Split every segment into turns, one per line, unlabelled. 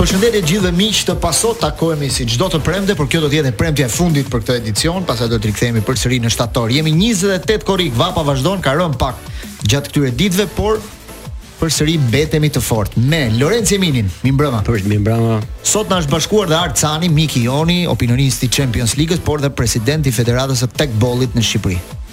Përshëndetje gjithë miq të Pasos takohemi si çdo të premte, por kjo do të jetë e premtja e fundit për këtë edicion, pastaj do të rikthehemi përsëri në shtator. Jemi 28 korrik, vapa vazhdon, ka rënë pak gjatë këtyre ditëve, por përsëri mbetemi të fortë. Me Lorenz Jeminin,
mirëmbrëma. Po, mirëmbrëma.
Sot na është bashkuar dhe Arçani, miku ynë, opinionist i Champions League-s, por dhe presidenti i Federatës së Teqballit në Shqipëri.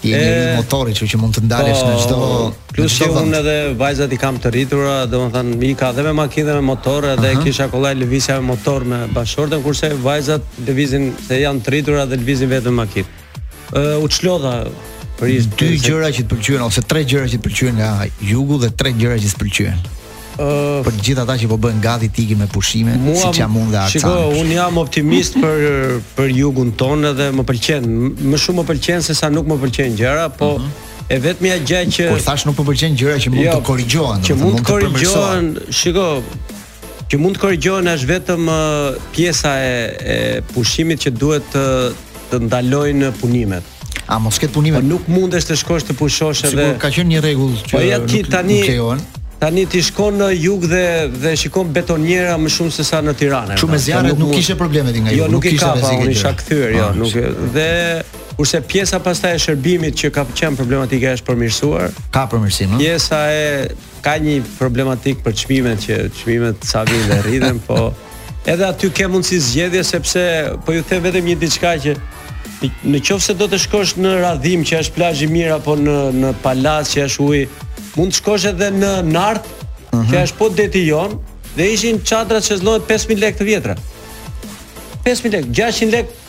Ti je
njeri
i motorit, kështu që mund të ndalesh po, në çdo
plus që unë edhe vajzat i kam të rritura, domethënë ikëm dhe me makinë dhe me motor, edhe uh -huh. kisha kollaj lëvizja me motor me bashkëshorten, kurse vajzat lëvizin se janë të rritura dhe lëvizin vetë me makinë. Ë uh, u çlodha për
dy gjëra që të pëlqyen ose tre gjëra që të pëlqyen nga jugu dhe tre gjëra që të pëlqyen.
Uh,
për të gjithë ata që po bëhen gati të ikin me pushime, siç jam unë dhe
Arçan.
Shiko,
unë jam optimist për për jugun tonë dhe më pëlqen, më shumë më pëlqen se sa nuk më pëlqen gjëra, po uh mhm. -huh. E vetmja gjë që
Kur thashë nuk më pëlqen gjëra që mund
jo,
të korrigjohen,
që mund të korrigjohen, shiko, që mund të korrigjohen është vetëm pjesa e, e pushimit që duhet të të ndalojnë punimet.
A mos ketë punime?
Po nuk mundesh të shkosh të pushosh edhe.
Sikur ka qenë një rregull që
po ja ti tani tani ti shkon në jug dhe dhe shikon betoniera më shumë se sa në Tiranë.
Po me zjarret nuk,
nuk
kishe probleme ti nga jugu.
Jo
nuk,
nuk kishte
rrezik. Jo,
unë isha kthyer, jo,
ah,
nuk dhe kurse pjesa pastaj e shërbimit që ka qenë problematike është përmirësuar.
Ka përmirësim, ëh.
Pjesa e ka një problematikë për çmimet që çmimet sa vijnë dhe rriten, po Edhe aty ke mundësi zgjedhje sepse po ju them vetëm një diçka që në qoftë se do të shkosh në Radhimë që është plazh i mirë apo në në Palasë që është ujë, mund të shkosh edhe në Nartë, uh -huh. që është po deti jonë dhe ishin çadrat me shezlongët 5000 lekë të vjetra. 5000 lekë, 600 lekë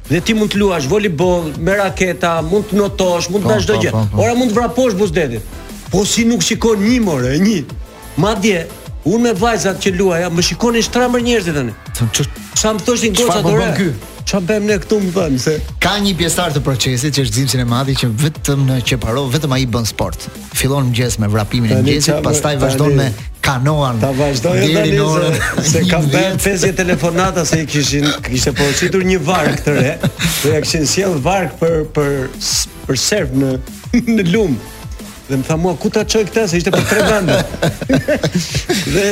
Dhe ti mund të luash volejboll, me raketa, mund të notosh, mund të
po,
bësh çdo
po,
gjë.
Po,
Ora mund të vraposh buzë detit. Po si nuk shikon një more, një. Madje unë me vajzat që luaja, më shikonin shtrembër njerëzit tani. Sa më thoshin goca
dorë.
Çfarë
bën
Qa bëjmë ne këtu më thënë se...
Ka një pjesëtar të Procesit që është Zim Sinemati që vetëm në Qeparo, vetëm ai bën sport. fillon në mëngjes me vrapimin e mëngjesit, pastaj vazhdon me kanoan.
Ta vazhdoj
deri në orën
se
ka
bërë pesë telefonata se i kishin kishte porositur një varkë të re. Ia kishin sjellë varkë për për për sërf në në lum. Dhe më tha mua ku ta çoj këtë se ishte për tre vende. Dhe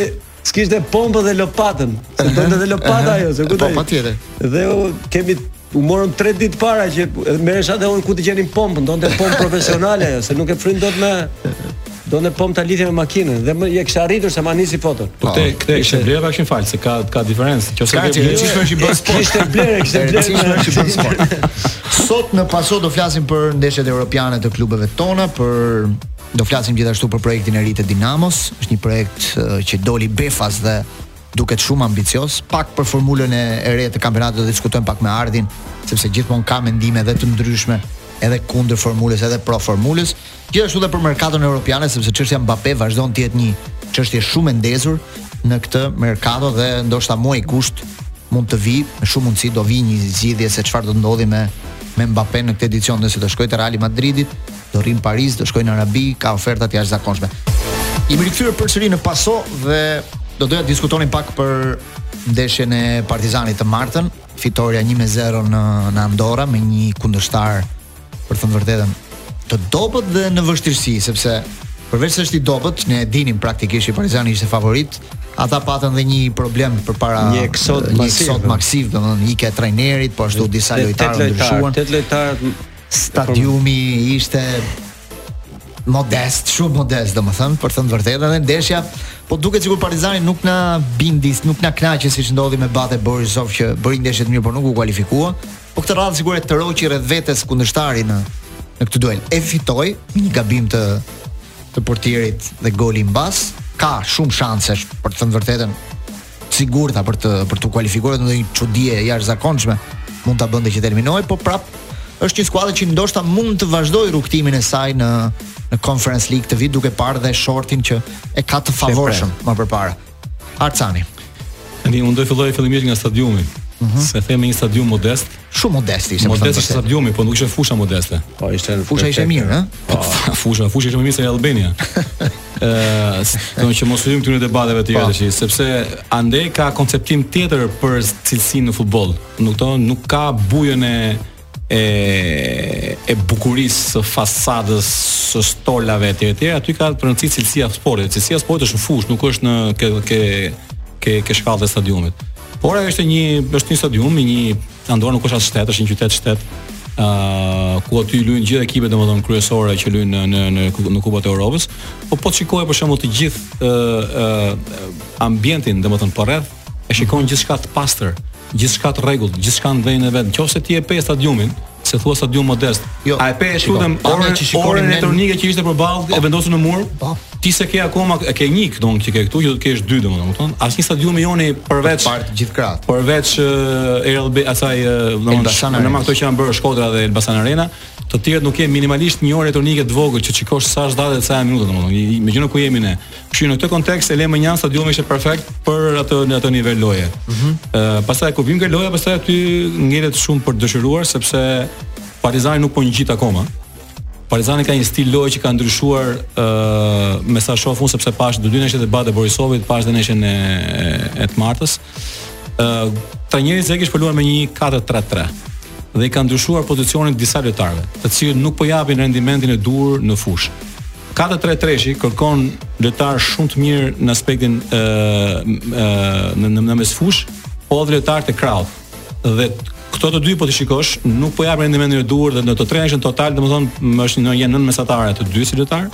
S'kishte pompë dhe lopatën. Se donte dhe lopata ajo, se ku
do.
Po
patjetër.
Dhe u kemi u morën 3 ditë para që merresha dhe unë ku të gjenin pompën, donte pompë profesionale ajo, se nuk e fryn dot me, donte pompë ta lidhje me makinën dhe më e kishte arritur se ma nisi foton.
Po te këtë e kishte blerë apo ia kishin falur se ka ka diferencë.
Kjo
se
ti
e
çishme është i bërë sport.
Kishte blerë, kishte blerë me
është i bërë sport. Sot në Paso do flasim për ndeshjet europiane të klubeve tona, për Do flasim gjithashtu për projektin e ri të Dinamos, është një projekt që doli befas dhe duket shumë ambicioz, pak për formulën e, e re të kampionatit do të diskutojmë pak me Ardhin, sepse gjithmonë ka mendime dhe të ndryshme edhe kundër formulës edhe pro formulës. Gjithashtu edhe për merkaton evropiane sepse çështja Mbappe vazhdon të jetë një çështje shumë e ndezur në këtë merkato dhe ndoshta muaj gusht mund të vi, me shumë mundësi do vi një zgjidhje se çfarë do të ndodhi me me Mbappe në këtë edicion nëse do shkojë te Real Madridi, do rrijë në Paris, do shkojë në Arabi, ka oferta të jashtëzakonshme. Jemi rikthyer përsëri në Paso dhe do doja të diskutonim pak për ndeshjen e Partizanit të martën, fitorja 1-0 në në Andorra me një kundërshtar për të thënë të vërtetën të dobët dhe në vështirësi, sepse përveç se është i dobët, ne e dinim praktikisht që Partizani ishte favorit, ata patën dhe një problem përpara
një eksod masiv,
eksod masiv domethënë ikja e trajnerit, po ashtu disa lojtarë ndryshuan.
Tetë lojtarë,
Stadiumi ishte modest, shumë modest domethënë, për të thënë të vërtetën dhe ndeshja, po duket sikur Partizani nuk na bindi, nuk na kënaqi siç ndodhi me Bate Borisov që bëri ndeshje të mirë, por nuk u kualifikua. Po këtë radhë sikur e tërhoqi rreth vetes kundërshtari në në këtë duel. E fitoi me një gabim të të portierit dhe goli i Mbas, ka shumë shanse për të thënë vërtetën sigurta për të për t'u kualifikuar ndonjë çudi e jashtëzakonshme mund ta bënte që të eliminohej, po prap është një skuadër që ndoshta mund të vazhdojë rrugëtimin e saj në në Conference League të vet duke parë dhe shortin që e ka të favorshëm më përpara. Arcani.
Ani unë do e filloj fillimisht nga stadiumi. Mm -hmm. Se themi një stadium modest,
Shumë modest ishte.
Modest ishte stadiumi, po nuk ishte fusha modeste.
Po ishte
fusha ishte mirë, hë?
Po fusha, fusha ishte më mirë se Albania. Ë, domethënë që mos hyjmë këtu debateve të tjera
po.
tash, sepse andej ka konceptim tjetër për cilësinë në futboll. Nuk do, nuk ka bujën e e e bukurisë së fasadës së stolave etj etj aty ka të rëndësi cilësia e sportit cilësia e sportit është në fushë nuk është në ke ke ke shkallët e stadiumit Por ajo është një është një stadium i një Andorra nuk është as shtet, është një qytet shtet. ë uh, ku aty luajnë gjithë ekipet domethënë kryesore që luajnë në në në në Kupat e Europës. Po po të shikosh për shembull të gjithë ë uh, uh, ambientin domethënë përreth e shikon gjithçka të pastër, gjithçka të rregullt, gjithçka në vendin e vet. Nëse ti e pe stadiumin, Se thua stadium modest.
Jo.
A e pe
shiko, lutem
orën elektronike që ishte përballë po. e vendosur në mur?
Po.
Ti s'e ke akoma e ke një këtu që ke këtu që do të kesh dy domethënë, kupton? Asnjë stadium i joni përveç
part gjithkrat.
Përveç uh, Air
Albanias
domethënë në ato që janë bërë Shkodra dhe Elbasan Arena, të tjerët nuk ke minimalisht një orë elektronike të vogël që shikosh sa është dhe sa janë minutat domethënë. Domethënë ku jemi ne. Kështu në këtë kontekst e lemë njanë stadiumi ishte perfekt për atë në atë nivel loje. Mm -hmm. uh, pastaj kur vijmë te loja, pastaj aty ngelet shumë për të dëshiruar sepse Partizani nuk po ngjit akoma. Partizani ka një stil loje që ka ndryshuar ë uh, me sa shoh unë sepse pashë dy dy ndeshjet e Bate Borisovit, pashë dhe ndeshjen e e të martës. Ë, trajneri Zekiç po luan me një 4-3-3 dhe i ka ndryshuar pozicionin disa lojtarëve, të cilët nuk po japin rendimentin e duhur në fushë. 4-3-3-shi kërkon lojtarë shumë të mirë në aspektin ë në në, në mesfushë, po edhe lojtarë të krahut. Dhe këto të dy po ti shikosh, nuk po japin rendimentin e duhur dhe në të tre linjat total, domethënë më është në janë nën mesatare të dy si lojtar.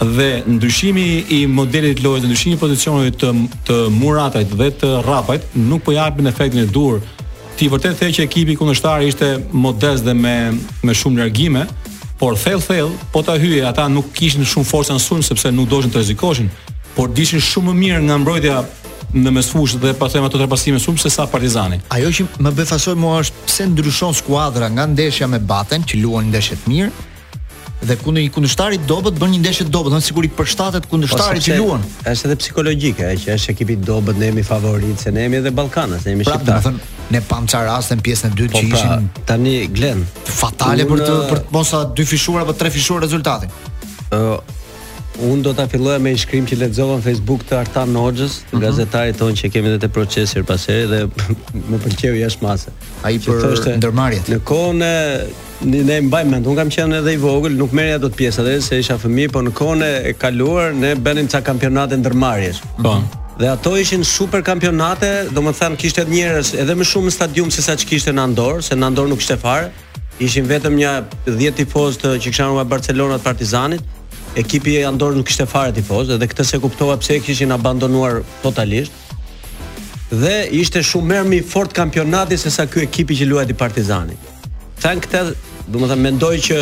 Dhe ndryshimi i modelit të lojës dhe ndryshimi i pozicionit të të Muratajt dhe të Rrapajt nuk po japin efektin e duhur. Ti vërtet the që ekipi kundërshtar ishte modest dhe me me shumë largime, por thell thell po ta hyje ata nuk kishin shumë forcë në sulm sepse nuk doshin të rrezikoshin, por dilnin shumë më mirë nga mbrojtja në mesfushë dhe pastaj ato tre pasime në sulm se sa Partizani.
Ajo që më befasoi mua është pse ndryshon skuadra nga ndeshja me Baten që luan ndeshje të mirë, dhe kundër një kundërshtari të dobët bën një ndeshje të dobët, domethënë sikur i përshtatet kundërshtarit po, që luan.
Është edhe psikologjike, që është ekipi i dobët, ne jemi favoritë, se ne jemi edhe ballkanas, ne jemi
pra,
shqiptarë.
Domethënë ne pamë çfarë rastesh në pjesën e dytë
po,
që
pra,
ishin
tani Glen
fatale për të për të mos e dyfishuar apo trefishuar rezultatin.
Ë uh, Unë do ta filloja me një shkrim që lexova në Facebook të Artan Hoxhës, mm -hmm. gazetarit tonë që kemi edhe te procesi herë pas here dhe më pëlqeu jashtë mase.
A,
ai
për ndërmarrjet.
Në kohën e Ne ne mbajmë mend, un kam qenë edhe i vogël, nuk merrja dot pjesë aty se isha fëmijë, po në kohën e kaluar ne bënim ca kampionate ndërmarrjesh.
Po. Mm -hmm.
Dhe ato ishin super kampionate, domethënë kishte njerëz edhe më shumë në stadium se sa që kishte në Andorë, se në Andorë nuk kishte fare, ishin vetëm nja 10 tifozë që kishin ardhur nga Barcelona të Partizanit, ekipi i Andorës nuk kishte fare tifozë, edhe këtë s'e kuptova pse e kishin abandonuar totalisht, dhe ishte shumë herë më i fortë kampionati se sa ky ekipi që luajti Partizani. Thënë këtë, domethënë mendoj që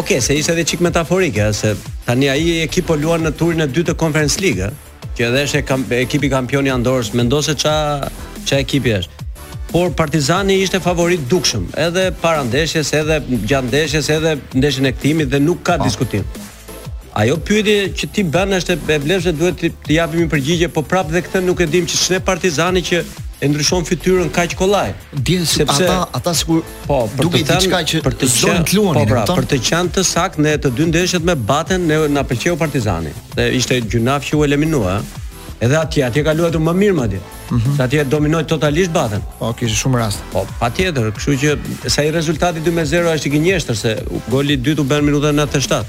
ok, se ishte edhe çik metaforike, se tani ai ekip po luan në turin e dytë të Conference League, që edhe është kam, ekipi kampioni i Andorës, mendo se ça ça ekipi është. Por Partizani ishte favorit dukshëm, edhe para ndeshjes, edhe gjatë ndeshjes, edhe ndeshjen e kthimit dhe nuk ka po. diskutim. Ajo pyetje që ti bën është e vlefshme, duhet të, të japim një përgjigje, po prapë dhe këtë nuk e dim që ç'ne Partizani që e ndryshon fytyrën kaq kollaj.
Dhe
sepse
ata ata sikur
po
duke diçka që
për të qenë
të luanin,
po pra, për të qenë të saktë në të dy ndeshjet me Baten ne na pëlqeu Partizani. Dhe ishte gjynaf që u eliminua. Edhe atje, atje ka luajtur më mirë madje. Mm -hmm. Se atje dominoi totalisht Baten.
Po, kishte shumë raste.
Po, patjetër, kështu që sa i rezultati 2-0 është i gënjeshtër se goli i dytë u bë në minutën 97.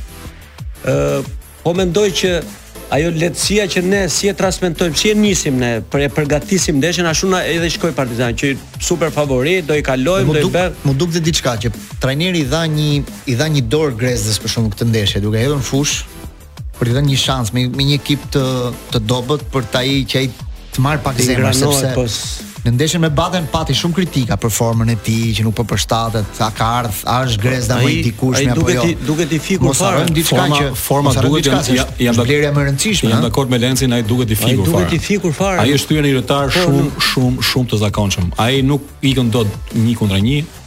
Ë, po mendoj që ajo lehtësia që ne si e transmetojmë, si e nisim ne për e përgatisim ndeshjen ashtu na edhe shkoi Partizani që super favorit, do i kalojmë, do i bëjmë.
M'u duk dhe diçka që trajneri i dha një i dha një dorë Grezdës për shkak këtë ndeshje, duke hedhur në fush për të dhënë një shans me, me një ekip të të dobët për ta i që ai të marr pak zemër sepse
pos...
në ndeshjen me Baten pati shumë kritika për formën e tij që nuk po përshtatet, a ka ardh, a është Grezda më i
dikurshëm
apo jo.
Ai duket i fikur fare.
Mos diçka që
forma duhet
të
jetë ja
vlerë më e rëndësishme.
Jam dakord me Lencin, ai duket i fikur fare.
Ai duket i fikur fare.
Ai është kthyer në një lojtar
po,
shumë shumë shumë të zakonshëm. Ai nuk ikën dot 1 kundra 1,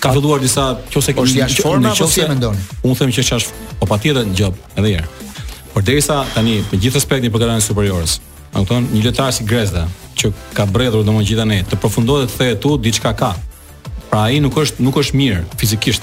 Ka filluar disa, nëse
keni është jashtë forma apo si e mendon?
Unë them që është jashtë, po patjetër në gjop, edhe herë. Por derisa tani me gjithë respektin për Kategorinë Superiore, a kupton, një lojtar si Grezda që ka bredhur domethënë gjithandej, të përfundojë te Partizani diçka ka. Pra ai nuk është nuk është mirë fizikisht.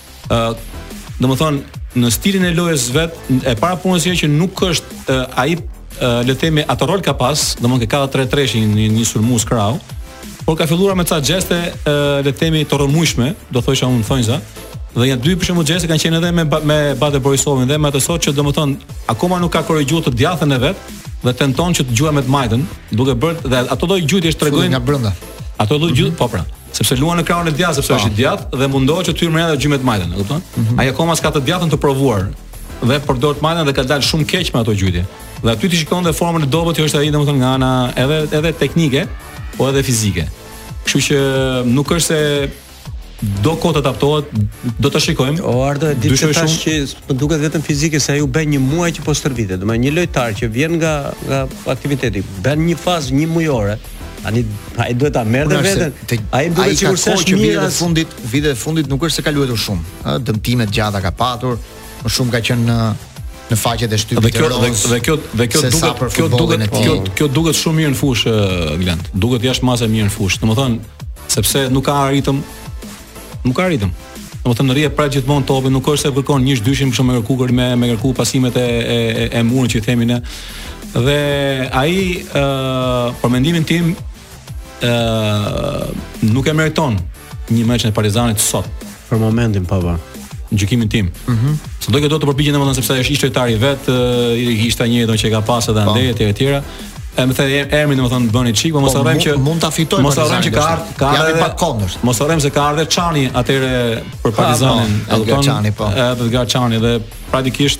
ë uh, domethënë në stilin e lojës vet e para punës që nuk është uh, ai uh, le të themi atë rol ka pas, domethënë ka 4-3-3 një një sulmues krahu, por ka filluar me ca gjeste uh, le të themi të rrëmujshme, do thosha në thonjëza, dhe janë dy për shembull gjeste kanë qenë edhe me me Bate Borisovin dhe me atë sot që domethënë akoma nuk ka korrigjuar të djathtën e vet dhe tenton që të gjuajë me të majtën, duke bërë dhe ato lloj
gjujtje
tregojnë
nga brenda.
Ato lloj gjujtje, po pra. sepse luan në krahun e djathtë sepse po. është i djathtë dhe mundohet që të hyrë edhe gjun me të majtën, e kupton? Mm -hmm. Ai akoma s'ka të djathtën të provuar dhe përdor të majtën dhe ka dalë shumë keq me ato gjujtje. Dhe aty ti shikon dhe formën e dobët që është ai domethënë nga ana edhe edhe teknike, po edhe fizike. Kështu që nuk është se do kohë të adaptohet, do të shikojmë.
O Ardo, e di se s'është që më duket vetëm fizike se ai u bë një muaj që po stërvitet. Domethënë një lojtar që vjen nga nga aktiviteti, bën një fazë një mujore, Ani ai duhet ta merrte veten. Ai duhet të
kur
them
që vitet e fundit, vitet e fundit nuk është se ka luajtur shumë, ëh, dëmtime të gjata ka patur, më shumë ka qenë në në faqet e shtypit.
Dhe
kjo
dhe, dhe kjo dhe kjo duket kjo duket kjo, kjo duket shumë mirë në fushë Glend. Duket jashtë mase mirë në fushë. Domethënë, sepse nuk ka ritëm Nuk ka ritëm. Domethënë rri e pret gjithmonë topin, nuk është se kërkon një dyshim për shembull kur me me kërku pasimet e e e, e murin që i themi ne. Dhe ai ë uh, për mendimin tim ë uh, nuk e meriton njëmbëdhjetëshen e Partizanit sot
për momentin po po.
në gjykimin tim. Mhm. Mm Sado që do të përpiqen domethënë sepse është ishte lojtar i vet, ishte një domethënë që ka pas edhe po. andej etj etj. Domethënë emri domethënë bëni çik, po mos
po,
harrojmë që
mund ta rifitojmë.
Mos harrojmë që ka ardhur, ka ardhur
pak kondësh.
Mos harrojmë se ka ardhur Çani atëherë te Partizanin,
Edgar Çani po.
Edgar Çani dhe praktikisht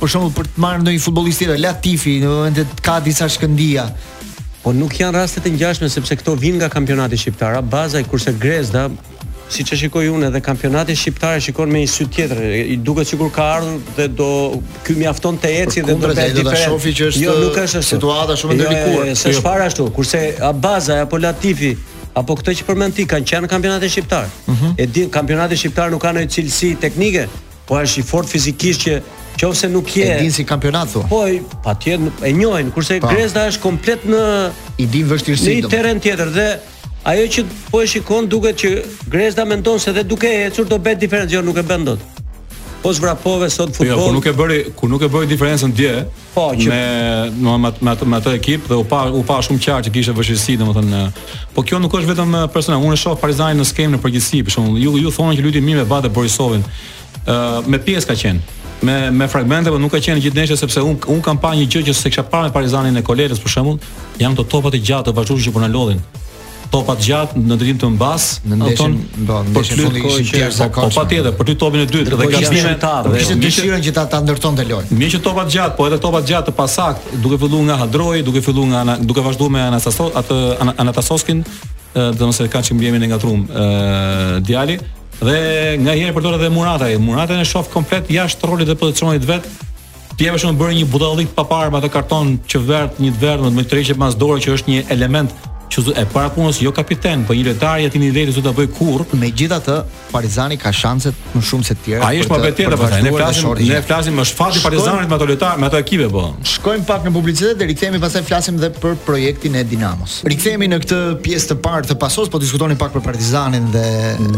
Për shembull për të marrë ndonjë futbollist tjetër, Latifi në momentet ka disa shkëndija.
Po nuk janë raste të ngjashme sepse këto vijnë nga kampionati shqiptar, Abaza e kurse Grezda siç e shikoj unë edhe kampionatin shqiptar e shikon me një sy tjetër. I duket sikur ka ardhur dhe do ky mjafton të ecë dhe do
të
bëjë
diferencë. Do shohë që është
jo, nuk është ashtu.
situata shumë e
jo,
ndërlikuar.
Jo, jo, është jo. fare ashtu. Kurse Abaza apo Latifi apo këto që përmend ti kanë qenë në kampionatin shqiptar. Uh mhm. -huh. E di kampionati shqiptar nuk ka ndonjë cilësi teknike. Po është i fortë fizikisht që qoftë se nuk je
e din si kampionat thua.
Po, patjetër e njohin, kurse pa.
Po.
Grezda është komplet në
i
di
vështirësitë.
Në një terren tjetër dhe ajo që po e shikon duket që Grezda mendon se dhe duke ecur do bëj diferencë, jo nuk e bën dot. Po s'vrapove sot
futboll. Jo, kur nuk e bëri, kur nuk e bëri diferencën dje,
Po, që
me me me me atë, me atë ekip dhe u pa u pa shumë qartë që kishte vështirësi, domethënë. Po kjo nuk është vetëm personal, unë e shoh Partizanin në skemë në përgjithësi, për shembull, ju ju thoni që luti mirë me Bate Borisovin. Ë uh, me pjesë ka qenë. Me me fragmente, por nuk ka qenë gjithë ndeshja sepse un un kam parë një gjë që s'e kisha parë me Partizanin e Kolelës për shembull, janë këto topat e gjatë të vazhdueshëm që po na lodhin. topa të gjatë në drejtim të mbas
në ndeshjen do në ndeshjen
e
fundit ishin tjerë
sa
ka.
Po patjetër, për topin e dytë dhe gabime
të
ardhur.
Kishte dëshirën që ta ta ndërtonte lojën.
Mirë që topa të gjatë, po edhe topa të gjatë të pasakt, duke filluar nga Hadroi, duke filluar nga duke vazhduar me Atanasov, atë Atanasoskin, domethënë ka një mbiemër të ngatërrum, ë djali dhe nganjëherë përdor edhe Murataj. Murataj e shoh komplet jashtë rolit dhe pozicionit të vet, Dje bëri një budallallëk të paparë me atë karton që merr një të verdhë me tërheqje pas dore që është një element që e para e punës jo kapiten, po një lojtar i atij niveli s'do ta bëj kurrë.
Megjithatë, Partizani ka shanset më shumë se të tjerët.
Ai është me të vërtetë apo ne flasim, ne flasim me fat i Partizanit me ato lojtarë, me ato ekipe po.
Shkojmë pak në publicitet dhe rikthehemi pastaj flasim edhe për projektin e Dinamos. Rikthehemi në këtë pjesë të parë të pasos, po diskutonim pak për Partizanin dhe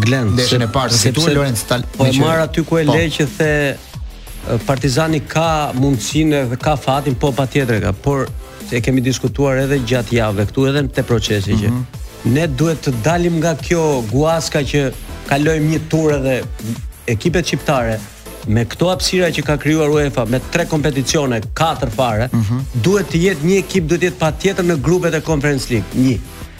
Glen,
ndeshjen e parë, sepse Lorenz Tal.
Po e marr aty ku e
po.
le që the Partizani ka mundësinë dhe ka fatin, po patjetër e ka, por e kemi diskutuar edhe gjatë javëve këtu edhe te procesi që
mhm.
ne duhet të dalim nga kjo guaska që kalojmë një tur edhe ekipet shqiptare me këto hapësira që ka krijuar UEFA me tre kompeticione, katër fare,
mm -hmm.
duhet të jetë një ekip duhet të jetë patjetër në grupet e Conference League. Një.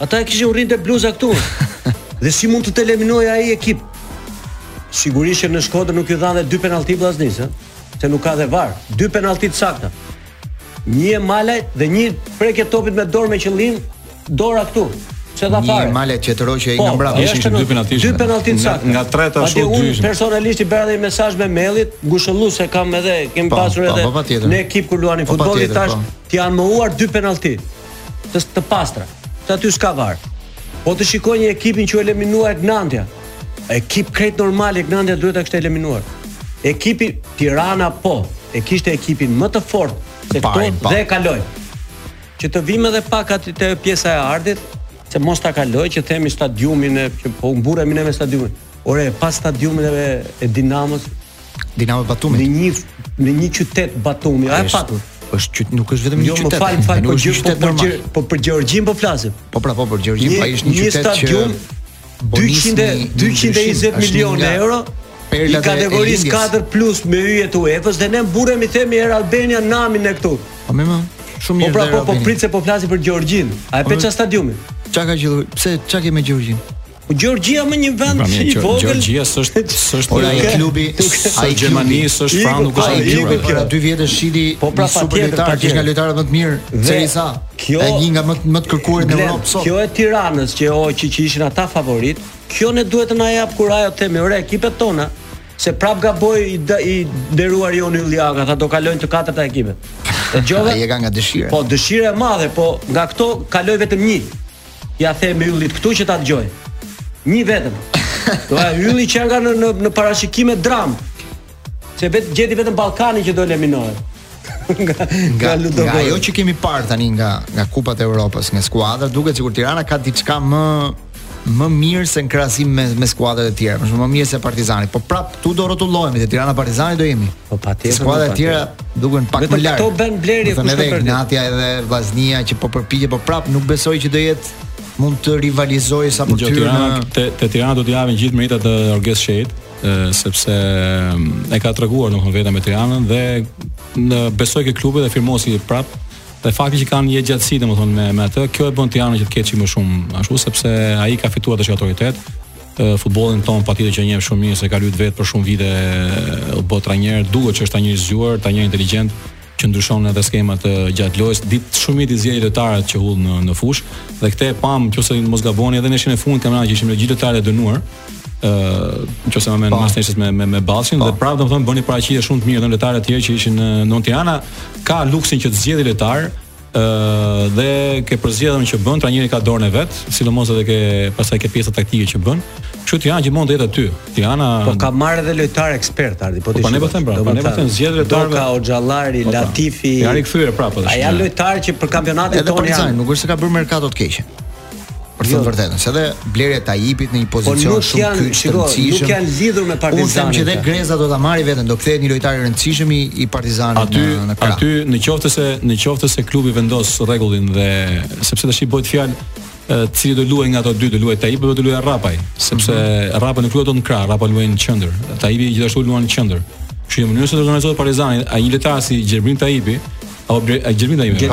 Ata e kishin urrejtjen te bluza këtu. dhe si mund të të eliminoj ai ekip? Sigurisht që në Shkodër nuk iu dhanë dy penalti Vllaznis, ë? Se nuk ka dhe var. Dy penalti të sakta. Një e Malajt dhe një prekje topit me dorë me qëllim, dora këtu. S'e dha fare.
Një e Malajt që e tërhoqi
po,
nga mbrapa.
Po,
është
dy penalti.
Dy penalti të sakta.
Nga treta ashtu dy.
Unë personalisht i bëra një mesazh Mehllit, ngushëllim se e kam edhe, kemi
po,
pasur
po,
edhe në ekip kur
luanim
futboll i
thashë
t'i janë mohuar dy penalti. të të pastra. Të aty s'ka var. Po të shikojmë ekipin që eliminoi Egnatia. Ekip krejt normal Egnatia duhet ta kishte eliminuar. Ekipi Tirana po, e kishte ekipin më të fortë se këto dhe e kaloi. Që të vim edhe pak aty te pjesa e Ardit, se mos ta kaloj që themi stadiumin e që po mburremi ne me stadiumin. Ore, pas stadiumit e, e Dinamos,
Dinamo
Batumi.
Në
një në një qytet Batumi, a e patur?
Është qytet, nuk është vetëm një
jo,
qytet.
Jo, më fal,
fal,
po gjë po për po për Gjeorgjinë po flasim.
Po pra, po për
Gjeorgjinë,
pra është një qytet që një
stadium 200 220 milionë euro
i
kategorisë 4 plus me yje të UEFA-s dhe ne mburremi themi Air Albania namin e këtu.
Po më më shumë mirë.
Po
pra,
po po pritse po flasim për Gjeorgjinë. A e
po,
pe stadiumin?
Çka ka gjithë? Pse çka ke me
Gjeorgjinë? Gjeorgjia më një vend
pra,
i vogël.
Gjeorgjia s'është s'është
ora e klubi,
ai Gjermani s'është fan, nuk është
bërë.
Para
dy vjetësh shiti
po pra
super lojtar, që nga lojtarët më të mirë, Serie A.
Kjo
është një nga më më të kërkuarit në Europë sot.
Kjo e Tiranës që o që, që ishin ata favorit, kjo ne duhet të na jap kur ajo themi ore ekipet tona se prap gaboi i, i nderuari joni Ylli Aga, tha do kalojnë të katërta ekipet. Dëgjova.
Ai e ka nga dëshira.
Po dëshira e madhe, po nga këto kaloi vetëm një. Ja themi Yllit këtu që ta dëgjoj. Një vetëm. Do ja Ylli që nga në në, në parashikime dram. Se vetë gjeti vetëm Ballkani që do eliminohet. nga
nga, nga,
nga
ajo që kemi parë tani nga nga Kupat e Evropës, nga skuadra, duket sikur Tirana ka diçka më më mirë se në krahasim me me skuadrat e tjera, më shumë më mirë se Partizani, po prap Tu do rrotullohemi te Tirana Partizani do jemi.
Po patjetër.
Skuadrat e
po,
tjera duken pak më larg.
Këto bën blerje kush ka bërë.
Egnatia edhe Vllaznia që po përpiqet po prap nuk besoj që do jetë mund të rivalizojë sa për tyre në
të, te Tirana do t'ia vë gjithë meritat te Orges Shehi, sepse mm, e ka treguar domethënë veten me Tiranën dhe unë besoj që klubi e firmosi prap dhe fakti që kanë një gjatësi domethënë me me atë, kjo e bën Tiranën që të ketë më shumë ashtu sepse ai ka fituar tashmë autoritet, futbollin tonë patjetër që e njeh shumë mirë se ka luajtur vetë për shumë vite u bë trajner, duket që është trajner i zgjuar, trajner inteligjent që ndryshon edhe skemat gjatë lojës, di shumë mirë të zgjedhë lojtarët që hudh në në fushë dhe këtë e pamë nëse mos gaboj edhe ndeshjen e fundit kampionatit që ishin gjithë lojtarët e dënuar ë nëse më mend mos me me me Ballshin dhe prapë domethënë bëri paraqitje shumë të mirë ndonëse lojtarët e tjerë që ishin në Tirana ka luksin që të zgjedhë lojtar ë dhe ke përzgjedhjen që bën, trajneri ka dorën e vet, sidomos edhe ke pastaj ke pjesa taktike që bën. Kështu Tirana gjithmonë do jetë aty. Tirana
Po ka marrë edhe lojtar ekspert Ardi, po ti.
Po ne po them pra,
po
ne po them zgjedhje lojtarëve.
Doka Hoxhallari,
po, po.
Latifi.
Ja rikthyer prapë.
Janë lojtarë që për kampionatin tonë janë.
Nuk është se ka bërë merkato të keqe. Për të
jo.
vërtetën, se dhe blerja e Taipit në një
po
pozicion
po
shumë kyç të rëndësishëm.
Nuk janë lidhur me Partizanin.
Unë them që dhe Grezda do ta marrë veten, do kthehet një lojtar i rëndësishëm i Partizanit
aty,
në, në krah.
Aty në qoftë se në qoftë se klubi vendos rregullin dhe sepse tashi bëhet fjalë cili do luaj nga ata dy, do luajë Taipi apo do luajë Rrapaj, sepse
mm
-hmm. Rrapaj nuk luan dot në krah, Rrapaj luan në qendër. Taipi gjithashtu luan në qendër. Kështu që në mënyrë si do organizohet Partizani, ai një lojtar si Gjelbrim Taipi, apo Gjelbrim Taipi.
Gjer,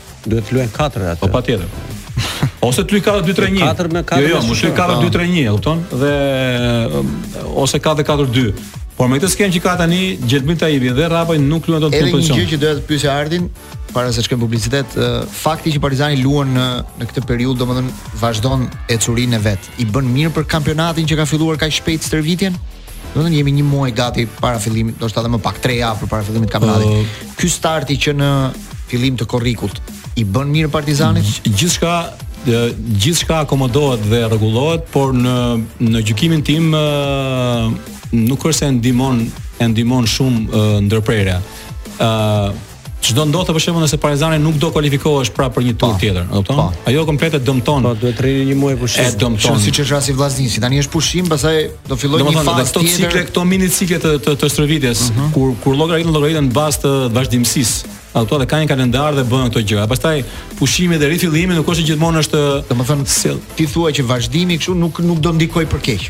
Duhet të luajnë
katër atë.
Po patjetër. Ose të luajë 4-2-3-1.
4 me 4.
Jo, jo, mund të
luajë
4-2-3-1, e kupton? Dhe ose 4-4-2. Por me këtë skemë që ka tani Gjelbrim Taipi dhe Rrapaj nuk luajnë dot në pozicion.
Edhe një gjë që doja të pyesja Ardin para se të shkojmë në publicitet, fakti që Partizani luan në në këtë periudhë domethënë vazhdon ecurinë e vet. I bën mirë për kampionatin që ka filluar kaq shpejt stërvitjen? Domethënë jemi një muaj gati para fillimit, ndoshta edhe më pak 3 javë para fillimit të kampionatit. Uh, Ky starti që në fillim të korrikut i bën mirë Partizanit?
Gjithçka gjithçka akomodohet dhe rregullohet, por në në gjykimin tim nuk është se ndihmon e ndihmon shumë ndërprerja. ë Ç'do ndodhte për shembull nëse Partizani nuk do kualifikohesh prapë për një tur
po,
tjetër, e kupton?
Po.
Ajo komplet e dëmton.
Po duhet të rrinë një muaj pushim.
E dëmton.
Siç është rasti i Vllaznisë, tani është pushim, pastaj do fillojë një fazë
tjetër. Domethënë,
ciklet,
këto miniciklet të të, të stërvitjes, uh mhm. -huh. kur kur llogariten llogariten në bazë të vazhdimësisë. Ato dhe kanë një kalendar dhe bëhen këto gjëra. Pastaj pushimi dhe rifillimi nuk është gjithmonë është,
domethënë, ti thua që vazhdimi kështu nuk nuk do ndikojë për keq.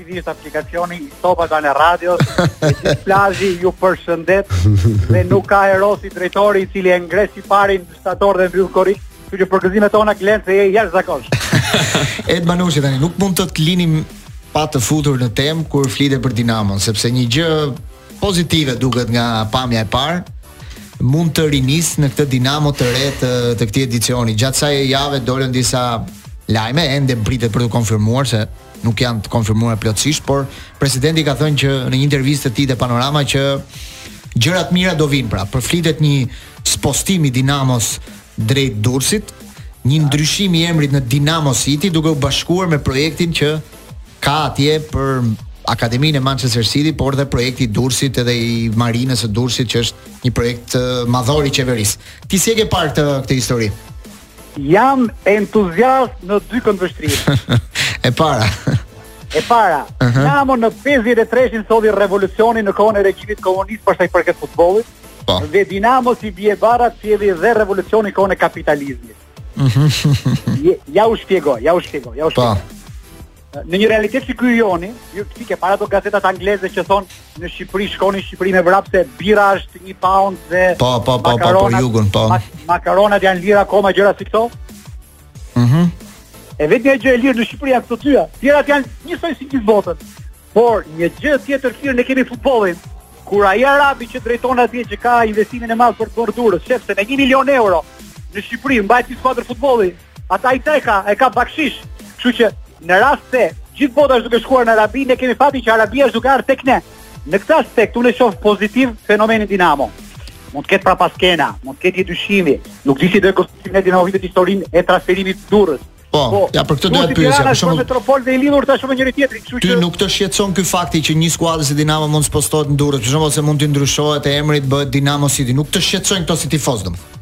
masivisht aplikacioni i Top Albania Radios, e gjithë plazhi ju përshëndet dhe nuk ka hero si drejtori i cili e ngre siparin shtator dhe mbyll korrik, kështu që përgëzimet tona Glen se je jashtëzakonshëm.
Ed Manushi tani nuk mund të të linim pa të futur në temë kur flitet për Dinamon, sepse një gjë pozitive duket nga pamja e parë mund të rinisë në këtë Dinamo të re të, të këtij edicioni. Gjatë kësaj jave dolën disa lajme, ende pritet për t'u konfirmuar se nuk janë të konfirmuara plotësisht, por presidenti ka thënë që në një intervistë të tij te Panorama që gjërat e mira do vijnë pra. Përflitet një spostim i Dinamos drejt Durrësit, një ndryshim i emrit në Dinamo City duke u bashkuar me projektin që ka atje për Akademinë e Manchester Cityt, por dhe projekti i Durrësit edhe i Marinës së Durrësit që është një projekt madhor i qeverisë. Ti si e ke parë këtë këtë histori?
Jam entuziast në dy këndvështrime.
e para.
e para. Uh -huh. Dinamo në 53-shin solli revolucionin në kohën e regjimit komunist për sa i përket futbollit.
Po.
Dhe Dinamo si bie barra çeli dhe revolucionin në kohën e kapitalizmit. Mhm. ja u shpjegoj, ja u shpjegoj, ja u
po.
shpjegoj. Në një realitet si ky i joni, ju si keni parë ato gazetat angleze që thon në Shqipëri shkoni në Shqipëri me vrap se bira është 1 pound dhe
Po, po, po, po,
po,
jugun, po.
Mak makaronat janë të lira akoma gjëra si këto.
Mhm.
Mm e vetmja gjë e lirë në Shqipëri janë këto dyja. Tjerat janë njësoj si në gjithë botën. Por një gjë tjetër të lirë ne kemi futbollin. Kur ai arabi që drejton atje që ka investimin e madh për Porto Durrës, sheh se me 1 milion euro në Shqipëri mbahet një skuadër futbolli, Atij i teket e ka bakshish. Kështu që në rast se gjithë bota është duke shkuar në Arabi, ne kemi fatin që Arabia është duke ardhur tek ne. Në këtë aspekt unë e shoh pozitiv fenomenin Dinamo. Mund të ketë prapaskena, mund të ketë dyshime, nuk di si do të pranojmë ne dinamovitët historinë e transferimit në Durrës.
Po, po, ja për këtë do të pyesja, për shembull,
Metropol edhe i lidhur tash me njëri tjetrin, kështu që Ty
nuk të shqetëson ky fakti që një skuadër si Dinamo mund të spostohet në Durrës, për shembull, se mund të ndryshohet emri, të bëhet Dinamo City, nuk të shqetësojnë këto si tifoz
domethënë.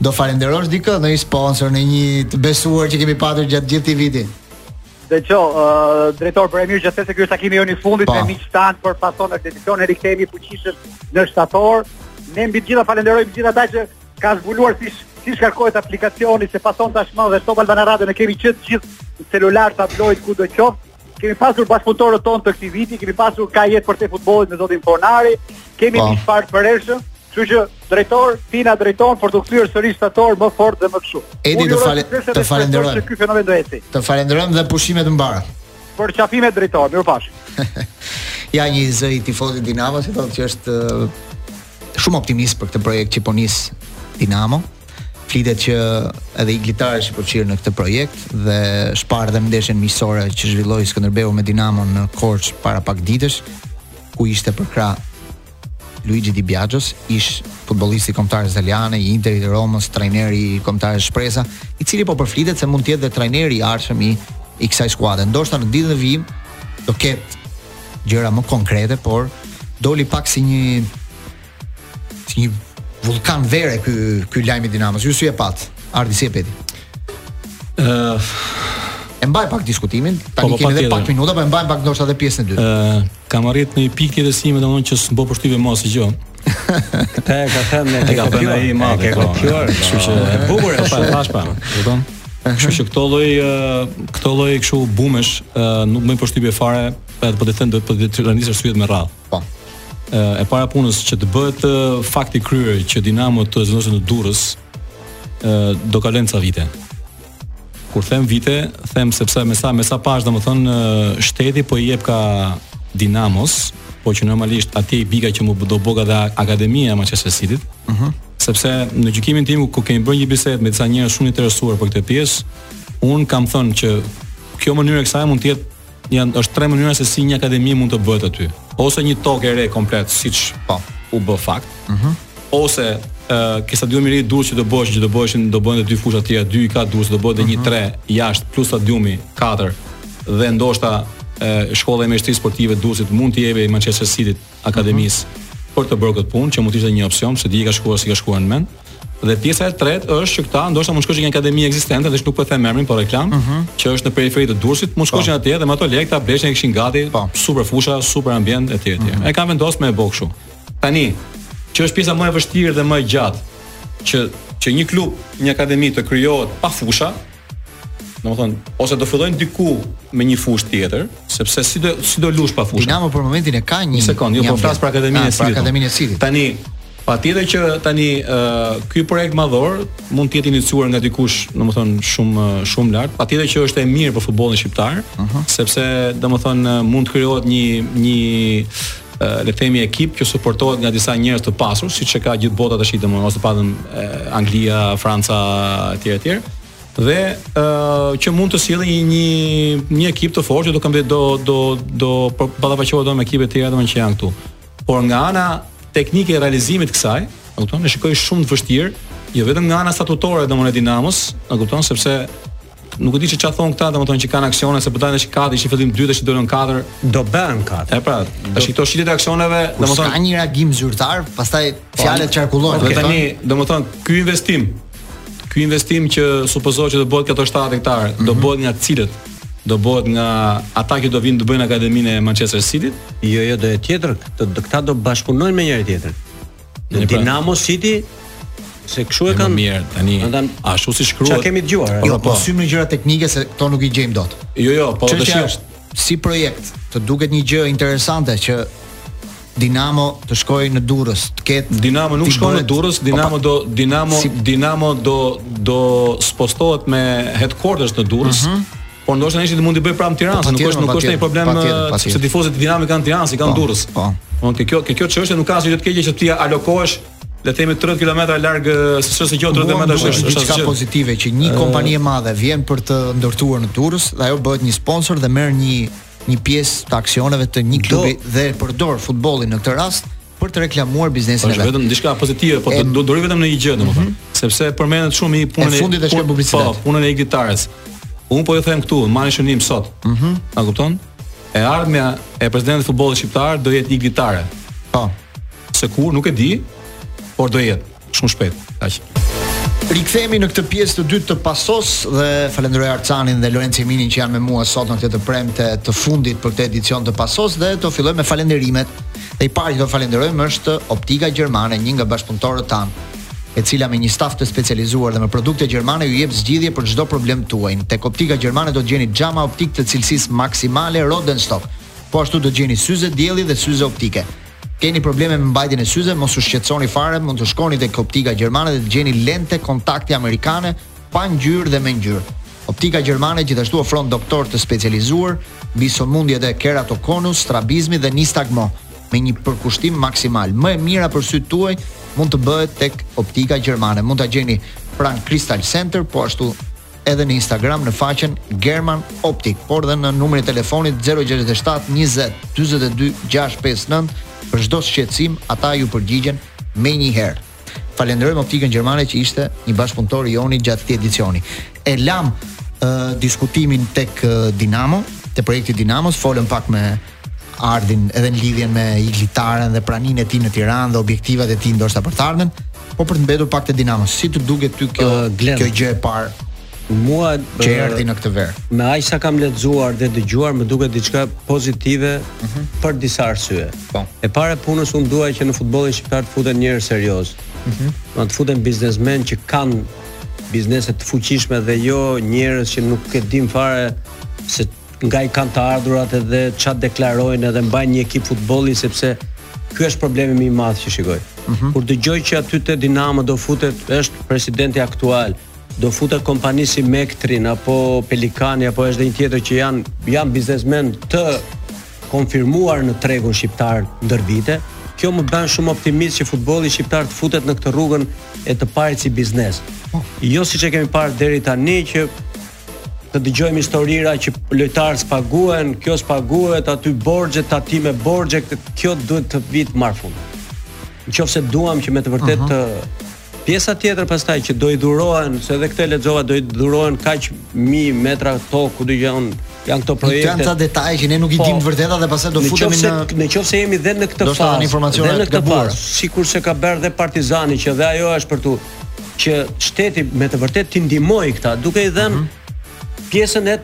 Do
falënderosh dikë, ndonjë sponsor, ndonjë të besuar që kemi patur gjatë gjithë këtij viti?
Dhe qo, uh, drejtor për e mirë gjithsesi ky është takimi jonë i fundit pa.
Po.
me miqtë tanë për Pasvon e edicion e rikthehemi fuqishëm në shtator. Ne mbi të gjitha falënderojmë gjithë ata që kanë zbuluar si, si shkarkohet aplikacioni se Pasvon tashmë dhe Top Albania Radion e kemi që të gjithë në celular, tablet, kudo qoftë. kemi pasur bashkëpunëtorët tanë të këtij viti, kemi pasur kaq ekspertë të futbollit me zotin Fornari, kemi
po.
mish parë për eshë, kështu që drejtor, ti na drejton për t'u kthyer sërish në shtator më fort dhe më kështu.
Edi të
fal
të
falënderoj. Ky fenomen do ecë.
Të falënderoj dhe pushime të mbara.
Përqafime drejtor, mirupafshim.
ja një zë i tifozit të Dinamos, i cili thotë që është shumë optimist për këtë projekt që po nis Dinamo. Flitet që edhe Igli Tare është i përfshirë në këtë projekt dhe është parë dhe në ndeshjen miqësore që zhvilloi Skënderbeu me Dinamo në Korçë para pak ditësh, ku ishte përkrah Luigi Di Biagios, ish futbollisti i kombëtares italiane, i Interit, Romës, trajneri i kombëtares Shpresa, i cili po përflitet se mund të jetë dhe trajneri i ardhshëm i i kësaj skuadre. Ndoshta në ditët në vijim do ketë gjëra më konkrete, por doli pak si një si një vullkan vere ky ky lajm i Dinamos. Ju si e patë? Ardi si e pe
ti?
Ëh, uh, e mbajmë pak diskutimin, tani
po, po
kemi edhe pak minuta, po e mbajmë pak ndoshta edhe në pjesën e dytë.
Ëh, uh, kam arritur në një pikë të jetës sime, domethënë që s'më bë përshtypje më asgjë.
Këtë e ka thënë
më ka bën ai më
ke po. kopjuar.
Kështu që
e bukur e
pa tash pa. Kupton? Kështu që këto lloj këto lloj kështu bumesh nuk më bëjnë përshtypje fare, edhe po të them do t'i rendis arsyet me radhë.
Po.
E para punës që të bëhet fakti kryer që Dinamo të vendoset në Durrës, do kalojnë ca vite. Kur them vite, them sepse me sa me sa pash domethën shteti po i jepka Dinamos, po që normalisht atje i bika që me u bo dhe akademia e Manchester City-t.
Ëh. Uh -huh.
Sepse në gjykimin tim kur kemi bërë një bisedë me disa njerëz shumë të interesuar për këtë pjesë, un kam thënë që kjo mënyrë e kësaj mund të jetë janë është tre mënyra se si një akademi mund të bëhet aty. Ose një tokë e re komplet, siç u bë fakt.
Mhm.
Mm ose uh, ke stadiumi i ri i Durrësit që do bëheshin, që do bëheshin, do bëhen dy fusha të tjera, dy i ka Durrësi, do bëhet mm -hmm. një mhm. tre jashtë plus stadiumi katër dhe ndoshta uh, shkolla e mjeshtërisë sportive Durrësit mund të jepej Manchester City-t akademisë për të bërë këtë punë, që mund të ishte një opsion, se di si ka shkuar si ka shkuar në mend. Dhe pjesa e tretë është që këta ndoshta mund të shkoshin në një akademi ekzistente, dhe nuk po e them emrin, për reklamë, uh mhm. -huh. që është në periferi të Durrësit, mund të shkoshin po. atje dhe me ato lekë ta bleshin e kishin gati, pa. Po. super fusha, super ambient etj etj. Uh -huh. E kanë vendosur me e bo kështu. Tani, që është pjesa më e vështirë dhe më e gjatë, që që një klub, një akademi të krijohet pa fusha, Domethënë, ose do fillojnë diku me një fushë tjetër, sepse si do si do lush pa fushë.
Dinamo për momentin e ka një,
një sekond, jo po flas për akademinë
ah,
e City-t.
Për akademinë e City-t.
Tani patjetër që tani uh, ky projekt madhor mund të jetë iniciuar nga dikush, domethënë shumë shumë lart. Patjetër që është e mirë për futbollin shqiptar, uh -huh. sepse domethënë mund të krijohet një një le të themi ekip që suportohet nga disa njerëz të pasur, siç e ka gjithë bota tash domethënë, ose e pat edhe Anglia, Franca etj etj. Dhe ë uh, që mund të sjellë një një një ekip të fortë që do ketë do do do ballafaqohet me ekipet e tjera domethënë që janë këtu. Por nga ana teknike e realizimit të kësaj, e kupton, e shikoj shumë të vështirë, jo vetëm nga ana statutore domethënë Dinamos, e kupton, sepse Nuk e di çka thon këta, domethënë që kanë aksione se po dalin tash katër, ishin fillim dy tash i dolën katër.
Do bëhen katër.
E pra, tash këto shitjet e aksioneve, domethënë ka
një reagim zyrtar, pastaj po, fjalët qarkullojnë.
Dhe tani, domethënë ky investim, ky investim që supozohet që do bëhet këto 7 hektarë, mm -hmm. do mhm. bëhet nga cilët? do bëhet nga ata që do vinë të bëjnë akademinë e Manchester City.
Jo, jo, do jetë tjetër, këta do bashkëpunojnë me njëri tjetrin. Në
pra-
Dinamo City se kshu e kanë
mirë tani. Ashtu si shkruhet.
Çfarë kemi dëgjuar? Eh?
Jo,
po,
po. s'hyjmë në gjëra teknike se këto nuk i gjejmë dot.
Jo, jo, po
do
të
shih. Si projekt, të duket një gjë interesante që Dinamo të shkojë në Durrës, të ketë
Dinamo nuk shkon në Durrës,
po, Dinamo
do Dinamo
si...
Dinamo do do spostohet me headquarters në Durrës. Uh mhm. -huh. Por ndoshta nesër mund ta bëj pranë Tiranës, nuk është nuk është një problem se tifozët e Dinamos janë n'Tiranë, s'i kanë
po,
Durrës.
Po.
Po ke kjo, ke kjo çështje nuk ka asgjë të keqe që ti alokohesh le të themi 30 kilometra larg së së gjatë 30
metra
është
diçka pozitive që një kompani e madhe vjen për të ndërtuar në Durrës dhe ajo bëhet një sponsor dhe merr një një pjesë të aksioneve të një klubi dhe përdor futbollin në këtë rast për të reklamuar biznesin e vet.
Vetëm diçka pozitive, po do doja vetëm në një gjë, domethënë, mm -hmm. sepse përmendet shumë i punën
e fundit
është
publicitet.
Po, punën e Igli Tares. Unë po ju them këtu, marrni shënim sot. Mhm. Mm A kupton? E ardhmja e presidentit të futbollit shqiptar do jetë Igli Tare.
Po.
Se kur nuk e di, por do jetë. shumë shpejt. Kaq.
Rikthehemi në këtë pjesë të dytë të pasos dhe falenderoj Ardianin dhe Lorenc Eminin që janë me mua sot në këtë të premte të fundit për këtë edicion të pasos dhe do fillojmë me falenderimet. Dhe i pari që do falenderojmë është Optika Gjermane, një nga bashkëpunëtorët tanë e cila me një staf të specializuar dhe me produkte gjermane ju jep zgjidhje për çdo problem tuaj. Tek optika gjermane do të gjeni xhama optikë të cilësisë maksimale Rodenstock. Po ashtu do të gjeni syze dielli dhe syze optike. Keni probleme me mbajtjen e syzeve, mos u shqetësoni fare, mund të shkoni tek optika gjermane dhe të gjeni lente kontakti amerikane pa ngjyrë dhe me ngjyrë. Optika gjermane gjithashtu ofron doktorë të specializuar mbi sëmundjet e keratokonus, strabizmit dhe nistagmus me një përkushtim maksimal. Më e mira për sytë tuaj mund të bëhet tek optika gjermane. Mund ta gjeni pranë Crystal Center, po ashtu edhe në Instagram në faqen German Optik, por dhe në numrin e telefonit 067 20 42 659 për çdo shqetësim ata ju përgjigjen menjëherë. Falenderojmë optikën gjermane që ishte një bashkëpunëtor i joni gjatë këtij edicioni. E lamë uh, diskutimin tek Dinamo, te projekti i Dinamos, folëm pak me Ardin edhe në lidhjen me Igli Taren dhe praninë e tij në Tiranë dhe objektivat e tij ndoshta për të ardhmen, po për të mbetur pak te Dinamo. Si të duket ty kjo
uh,
kjo gjë e parë?
Mua
që erdhi në këtë verë.
Me aq sa kam lexuar dhe dëgjuar, më duket diçka pozitive uh mhm. -huh. për disa arsye.
Po.
E para e punës unë dua që në futbollin shqiptar të futen njerëz seriozë. Ëh. Uh -huh. të futen biznesmenë që kanë biznese të fuqishme dhe jo njerëz që nuk e dimë fare se nga i kanë të ardhurat edhe ça deklarojnë edhe mbajnë një ekip futbolli sepse ky është problemi më i madh që shikoj. Mm -hmm. Kur dëgjoj që aty te Dinamo do futet është presidenti aktual, do futet kompani si Mektrin apo Pelikani apo është dhe një tjetër që janë janë biznesmenë të konfirmuar në tregun shqiptar ndër vite. Kjo më bën shumë optimist që futbolli shqiptar të futet në këtë rrugën e të parit si biznes. Po. Jo siç e kemi parë deri tani që të dëgjojmë historira që lojtarë s'paguhen, kjo s'paguhet, aty borxhe, tatime borxhe, kjo duhet të vit marr fund. Në qoftë se duam që me të vërtetë pjesa tjetër pastaj që do i dhurohen, se edhe këtë lexova do i dhurohen kaq mijë metra tokë ku do janë janë këto projekte.
Janë ca detaje që ne nuk i
po,
dimë të vërteta dhe pastaj do futemi në
në qoftë se jemi dhe në këtë fazë. Do
të informacione
të gabuar. Sikurse ka bërë dhe Partizani që dhe ajo është për tu. që shteti me të vërtetë t'i ndihmojë këta, duke i dhënë mm -hmm. pjesën e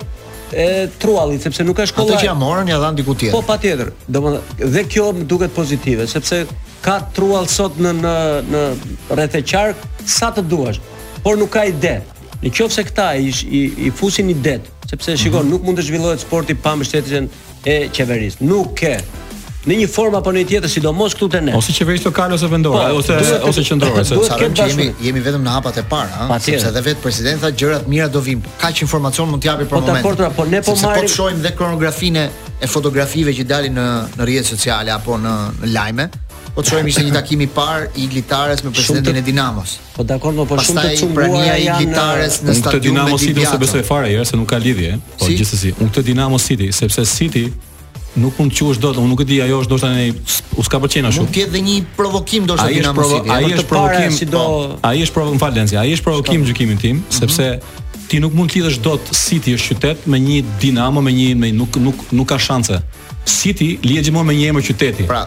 e truallit sepse nuk është
kollaj.
Ato
që ia morën ia dhanë diku tjetër.
Po patjetër. Domethënë dhe kjo më duket pozitive sepse ka truall sot në në në rreth e qark sa të duash, por nuk ka ide. Në qoftë se këta i, i, i fusin ide, sepse shikon
mm -hmm.
nuk mund të zhvillohet sporti pa mbështetjen e qeverisë. Nuk ke në një formë apo në një tjetër, sidomos këtu te ne.
Ose qeverisë lokale ose vendore,
po,
ose
duhet,
ose qendrore, se
sa që jemi jemi vetëm në hapat e parë, ha, sepse edhe vetë presidenti tha gjërat e mira do vijnë. Po, kaq informacion mund të japë për
po,
momentin.
Po dakord, po ne po marrim.
Po shohim dhe kronografinë e fotografive që dalin në në rrjete sociale apo në, në lajme. Po të shohim ishte një takim i parë i Igli Tares me presidentin e Dinamos.
Po dakord, më po shumë të cunguar
prania e
Igli
Tares në stadium. Këtë
Dinamo City s'e besoj fare se nuk ka lidhje, po
si?
gjithsesi. Unë këtë Dinamo City sepse City nuk mund të quash dot, unë nuk e di, ajo është ndoshta neve s'na pëlqen ashtu.
Mund të jetë dhe një provokim ndoshta Dinamo City.
Ai është provokim,
si do...
Po, ai është provokim Valencia, ai është provokim gjykimin tim, mhm. sepse ti nuk mund të lidhësh dot City është qytet me një Dinamo me një me nuk nuk nuk ka shanse. City lidhet gjithmonë me një emër qyteti.
Pra,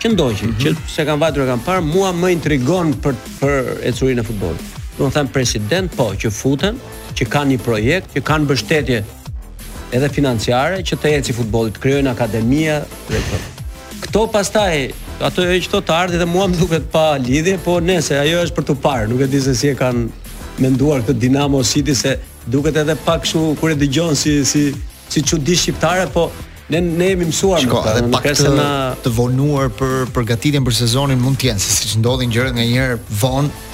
Që ndodhi, mm -hmm. që s'e kanë vajtur e kanë parë, mua më intrigon për për ecurinë e futbollit. Do të them president, po, që futen, që kanë një projekt, që kanë mbështetje edhe financiare që të ecë futbolli, të krijojnë akademi dhe këto. Këto pastaj ato e çto të ardhi dhe mua më duket pa lidhje, po nëse ajo është për t'u parë, nuk e di se si e kanë menduar këtë Dinamo City se duket edhe pak kështu kur e dëgjon si si si çudi shqiptare, po Ne ne jemi mësuar me këtë, në kërse na
të vonuar për përgatitjen për sezonin mund të jenë, se siç ndodhin gjërat nganjëherë vonë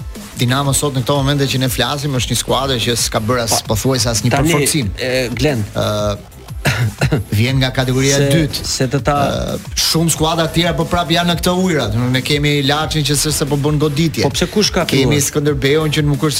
Dinamo sot në këto momente që ne flasim është një skuadër që s'ka bërë as pothuajse
asnjë
përforcim.
Tani Glen, ë
vjen nga kategoria e dytë.
Se të ta
shumë skuadra të tjera po prapë janë në këto ujëra. Ne kemi Laçin që s'është se po bën goditje.
Po pse kush ka
kemi Skënderbeun që nuk është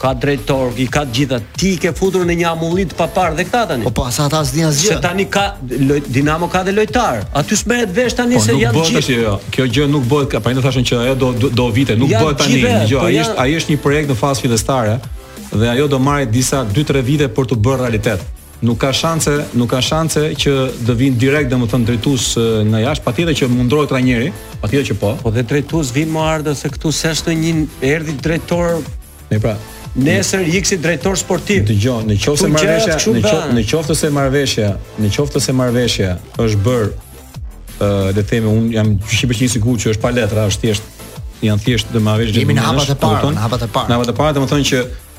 Ka
drejtor, i ka të gjitha. Ti i ke futur në një amulli të paparë dhe këta tani.
Po po, sa ata s'dinë asgjë.
Se tani ka loj, Dinamo ka dhe lojtarë. Aty s'merret vesh tani
po,
se janë
gjithë. Po
nuk bëhet
jo. Kjo gjë nuk bëhet, pra ne thashën që ajo do do, do vite, nuk bëhet tani.
Gjë,
jo,
po
ai është ai është një projekt në fazë fillestare dhe ajo do marrë disa 2-3 vite për t'u bërë realitet. Nuk ka shanse, nuk ka shanse që të vinë direkt domethënë drejtues nga jashtë, patjetër që mund ndërrohet trajneri, patjetër që po.
Po dhe drejtues vinë më ardhë se këtu s'është një erdhi drejtor.
Ne pra,
nesër ik si drejtor sportiv.
Dëgjoj, në qoftë se marrëveshja, në qoftë në qoftë se marrëveshja, në qoftë se marrëveshja është bër ë le të themi un jam 100% i sigurt që është pa letra, është thjesht janë thjesht do marrëveshje.
Jemi në hapat e
parë,
në hapat e parë.
Në hapat e parë, domethënë që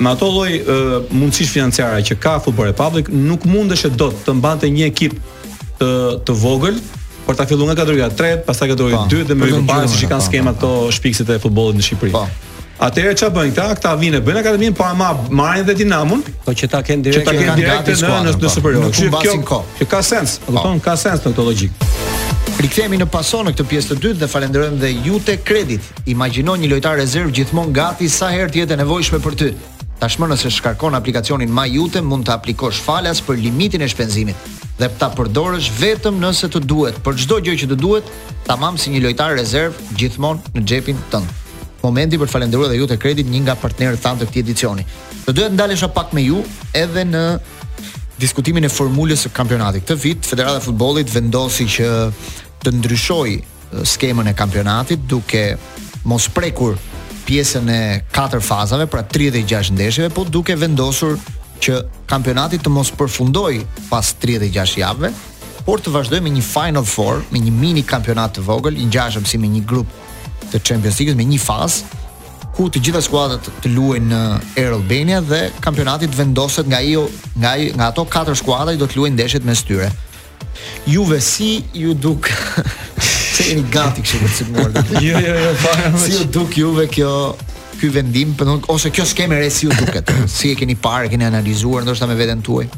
Me ato lloj mundësish financiare që ka Football Republic, nuk mundeshte dot të mbante një ekip të të vogël për ta filluar nga kategoria 3, pastaj kategoria 2 po, dhe më
parë
siç kanë
po,
skema
po,
këto shpikësit e futbollit në Shqipëri.
Po.
Atëherë çfarë bëjnë këta? Këta vinë bëjnë akademinë, po ama marrin dhe Dinamon.
Po që ta kenë direkt, që
ta kenë direkt në në, në superior.
Nuk shumë
basin
ko.
Që ka sens, e kupton? Ka sens në këtë logjikë.
Rikthehemi në Paso në këtë pjesë të dytë dhe falenderojmë dhe Iute Credit. Imagjino një lojtar rezervë gjithmonë gati sa herë të jetë e nevojshme për ty. Tashmë nëse shkarkon aplikacionin MyIute mund të aplikosh falas për limitin e shpenzimit dhe ta përdorësh vetëm nëse të duhet për çdo gjë që të duhet, tamam si një lojtar rezervë gjithmonë në xhepin tënd. Momenti për të falënderuar dhe Iute Credit një nga partnerët tanë të këtij edicioni. Do të ndalesha pak me ju edhe në diskutimin e formulës së kampionatit. Këtë vit Federata e Futbollit vendosi që të ndryshojë skemën e kampionatit duke mos prekur pjesën e katër fazave, pra 36 ndeshjeve, po duke vendosur që kampionati të mos përfundojë pas 36 javëve, por të vazhdojë me një Final Four, me një mini kampionat të vogël, i ngjashëm si me një grup të Champions League me një fazë ku të gjitha skuadrat të luajnë në Air Albania dhe kampionati të vendoset nga ajo nga nga ato katër skuadra që do të luajnë ndeshjet mes tyre. Juve si ju duk se jeni gati kështu për sulmuar.
jo, jo, jo, fare.
Si ju duk juve kjo ky vendim, po ose kjo skemë re si ju duket? si e keni parë, keni analizuar ndoshta me veten tuaj?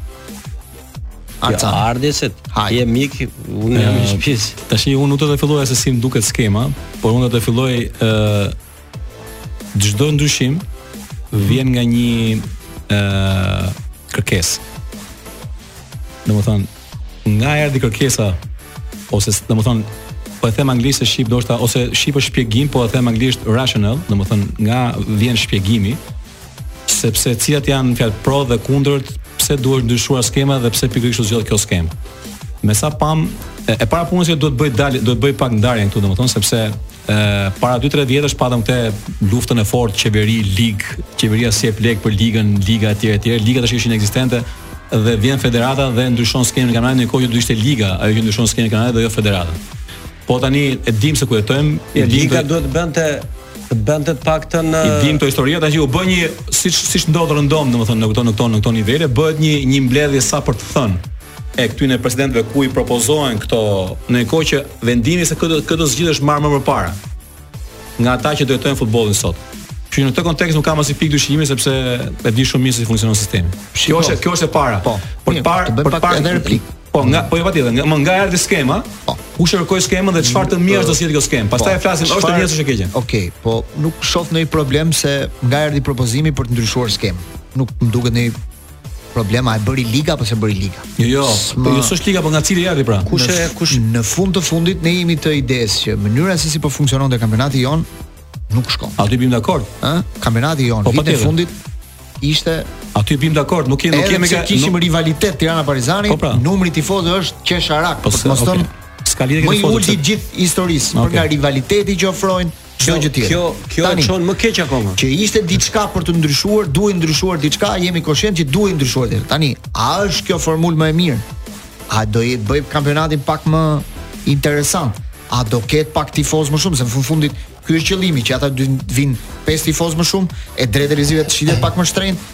Arca.
Ja,
Ardi se ti
je mik, unë jam i shtëpisë.
Tash unë nuk do të filloja se si më duket skema, por unë do të filloj ë Çdo ndryshim vjen nga një ë uh, kërkesë. Domethënë, nga erdhi kërkesa ose domethënë po e them anglisht se shqip ndoshta ose shqip është shpjegim, po e them anglisht rationale, domethënë nga vjen shpjegimi sepse cilat janë fjalë pro dhe kundër, pse duhet ndryshuar skema dhe pse pikërisht u zgjodh kjo skemë. Me sa pam e, para e punës që duhet bëj dallim, duhet bëj pak ndarjen këtu domethënë sepse Ë, para 2-3 vjetësh patëm këtë luftën e fortë qeveri-ligë, qeveria si e plek për ligën, liga etj etj. Liga tashmë inekzistente dhe vjen federata dhe ndryshon skemën e kanalin, ndërkohë që do ishte liga, ajo që ndryshon skemën e kanalin dhe jo federata. Po tani e dim se ku jetojmë, e dim
liga duhet të bënte të bënte të paktën
i dim këto histori. Atëherë u bë një siç siç ndodh rëndom domethënë në këto në këto në këto nivele bëhet një një mbledhje sa për të thënë e këtyre presidentëve ku i propozohen këto ndërkohë që vendimi për këto këto zgjidhje është marrë më përpara nga ata që drejtojnë futbollin sot. Që në këtë kontekst nuk kam asnjë pikë dyshimi sepse e di shumë mirë si funksionon sistemi. Kjo është kjo është e para.
Po, për
të parë për të parë
edhe replikë.
Po, nga po jo patjetër, nga, nga erdhi skema,
po.
kush e kërkoi skemën dhe çfarë të mirë do sjellë kjo skemë. Pastaj po, flasim është e mirë ose e keqe.
Okej, po nuk shoh ndonjë problem se nga erdhi propozimi për të ndryshuar skemën. Nuk më duket ndonjë Problem a e bëri liga apo s'e bëri liga?
Jo, jo, po jo s'është liga, po nga cili erdhi pra?
Kush e kush
në fund të fundit ne jemi të idesë që mënyra se si po funksiononte kampionati jonë nuk shkon.
Aty biem dakord,
ë? Kampionati jonë
po,
vitin e fundit ishte
aty biem dakord, nuk kemi nuk kemi që
kishim
nuk...
rivalitet Tirana Partizani,
po pra.
numri i tifozëve është qesharak,
po,
po mos
okay.
thon
S'ka lidhje
me
fotot.
Më
i
ulti
i
gjithë historisë
okay.
për nga rivaliteti që ofrojnë, Kjo gjë tjetër.
Kjo kjo e çon më keq akoma.
Që ishte diçka për të ndryshuar, duhej ndryshuar diçka, jemi koshient që duhej ndryshuar diçka. Tani, a është kjo formulë më e mirë? A do e bëjë kampionatin pak më interesant? A do ketë pak tifozë më shumë se në fund fundit ky është qëllimi që ata të vijnë pesë tifozë më shumë e drejta televizive të shitet pak më shtrenjtë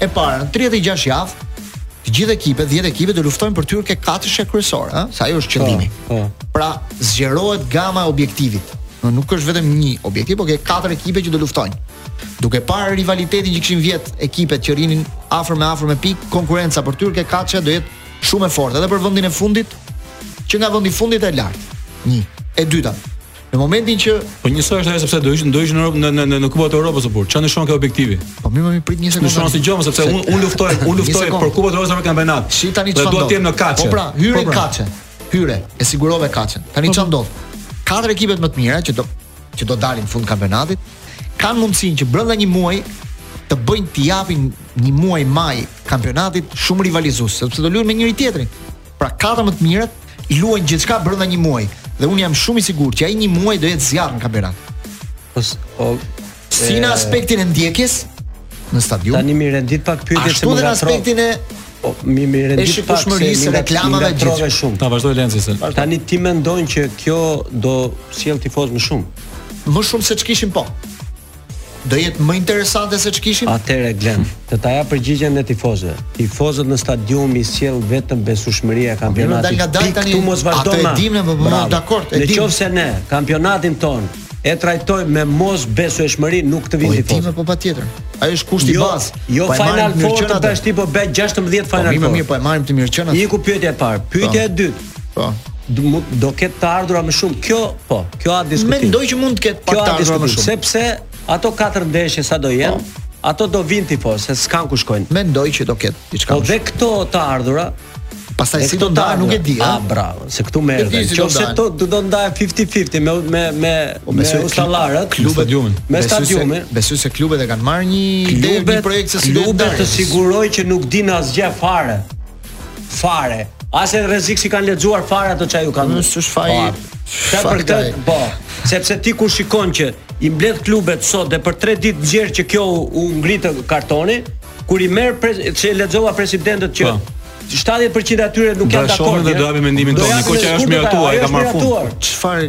E para, në 36 javë, të gjithë ekipet, 10 ekipet do luftojnë për t'u hyrë te katërshja kryesore, ëh, se ajo është qëllimi.
Po, po.
Pra, zgjerohet gama e objektivit. Në nuk është vetëm një objektiv, por ke katër ekipe që do luftojnë. Duke parë rivalitetin që kishin vjet ekipet që rrinin afër me afër me pikë, konkurrenca për t'u hyrë te katërshja do jetë shumë e fortë edhe për vendin e fundit, që nga vendi i fundit e lart. Një. E dyta, Në momentin që
po njësoj është ajo sepse do ishin do ishin në në në në, në Kupën e Evropës apo çfarë ndryshon ke objektivi.
Po më më prit një sekondë.
Ndryshon si gjë, sepse unë unë luftoj, unë luftoj për Kupën e Evropës në kampionat.
Shi tani çfarë
do?
Do
të jem në katërshe.
Po pra, hyre
po
pra. katërshe. Hyre, e sigurove katërshen. Tani po çfarë pra. do? Katër ekipet më të mira që do që do dalin në fund kampionatit kanë mundësinë që brenda një muaji të bëjnë të japin një muaj maj kampionatit shumë rivalizues, sepse do luajnë me njëri tjetrin. Pra katër më të mirat luajnë gjithçka brenda një muaji dhe unë jam shumë i sigurt që ai një muaj do jetë zjarr në kampionat.
Po
si në aspektin e ndjekjes në stadium.
Tani m'i rendit pak pyetjet se më
në aspektin e
po m'i m'i rendit pak se më në
reklamave gjithë
shumë.
Ta vazhdoj Lenci se.
Tani ti mendon që kjo do sjellë tifozë më shumë.
Më shumë se ç'kishim po. do jetë më interesante se ç'kishim.
Atëherë Glen, të ta jap përgjigjen e tifozëve. Tifozët në stadium i sjell vetëm besueshmëria e
po,
kampionatit. Ngadalë
tani,
ti mos vazhdo
më.
Atë
e dimë, po dakord, e
dimë. Nëse ne kampionatin tonë e trajtojmë me mosbesueshmëri nuk të vin
po,
tifozë.
Po dimë po patjetër. Ai është kushti
jo,
bazë.
Jo
po
final four të bësh ti po bë 16 final four.
Po mirë, po e marrim të mirëqenë.
Iku pyetja e parë, pyetja e dytë.
Po.
Do, do ketë të ardhura më shumë. Kjo, po, kjo pa diskutim.
Mendoj që mund të ketë pak të ardhura më shumë.
Sepse ato katër ndeshje sa do jenë, po. ato do vinë tifozë, se s'kanë ku shkojnë.
Mendoj që do ketë diçka.
Po dhe këto të ardhura,
Pastaj si do ndahen nuk e di, a?
Ah, bravo, se këtu
më
erdhën.
Nëse ato do
të
ndahen
50-50 me me me
po, me
ustallarët,
klubet
jumin.
Me stadiumin.
Besoj se klubet e kanë marrë një ide, një projekt se si do
të siguroj që nuk dinë asgjë fare. Fare. As edhe rrezik s'i kanë lexuar fare ato ça u kanë.
Nuk është
faj. Sa për këtë, po, sepse ti kur shikon që i mbledh klubet sot dhe për 3 ditë gjërë që kjo u ngrit kartoni, kur i merr që e lexova presidentët që 70% po. atyre nuk janë
dakord. Do
shohim
dhe do japim mendimin tonë, kur që është miratuar, ka marrë fund.
Çfarë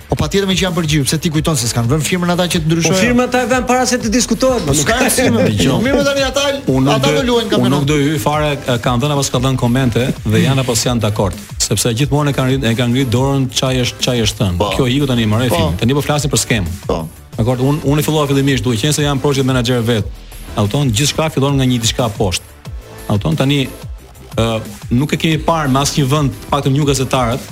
Po patjetër meqë janë përgjigjur,
pse ti kujton se s'kan vënë firmën ata që të ndryshojnë.
Po firmën ata e vënë para se të diskutohet. Po
s'ka
rëndësi
më
ti.
Po mirë tani ata ata
do
luajnë kampionat.
Unë nuk do i hyj fare kanë dhënë apo s'kanë dhënë komente dhe mm. janë apo s'janë dakord, sepse gjithmonë e kanë e kanë ngrit dorën ça i është ça i është thënë. Po. Kjo iku tani më rë
po.
film. Tani po flasim për skemë.
Po.
Dakord, unë unë fillova fillimisht duke qenë se jam project manager vetë. A kupton gjithçka fillon nga një diçka poshtë. A kupton tani ë nuk e kemi parë në asnjë vend të paktën ju gazetarët,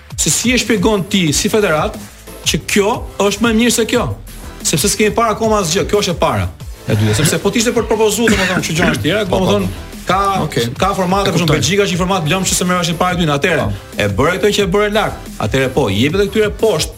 Se si e shpjegon ti si federatë që kjo është më e mirë se kjo? Sepse s'kemi parë akoma asgjë, kjo është e para. E dyta, sepse po t'ishte për të propozuar domethënë kështu gjëra të tjera, po, po, domethënë po. ka
okay.
ka formate për shembull Belgjika është një format lëmsh që s'e merr vesh i pari të dytin. Atëherë e bëre këtë që e bëre lart. Atëherë po, jepi edhe këtyre poshtë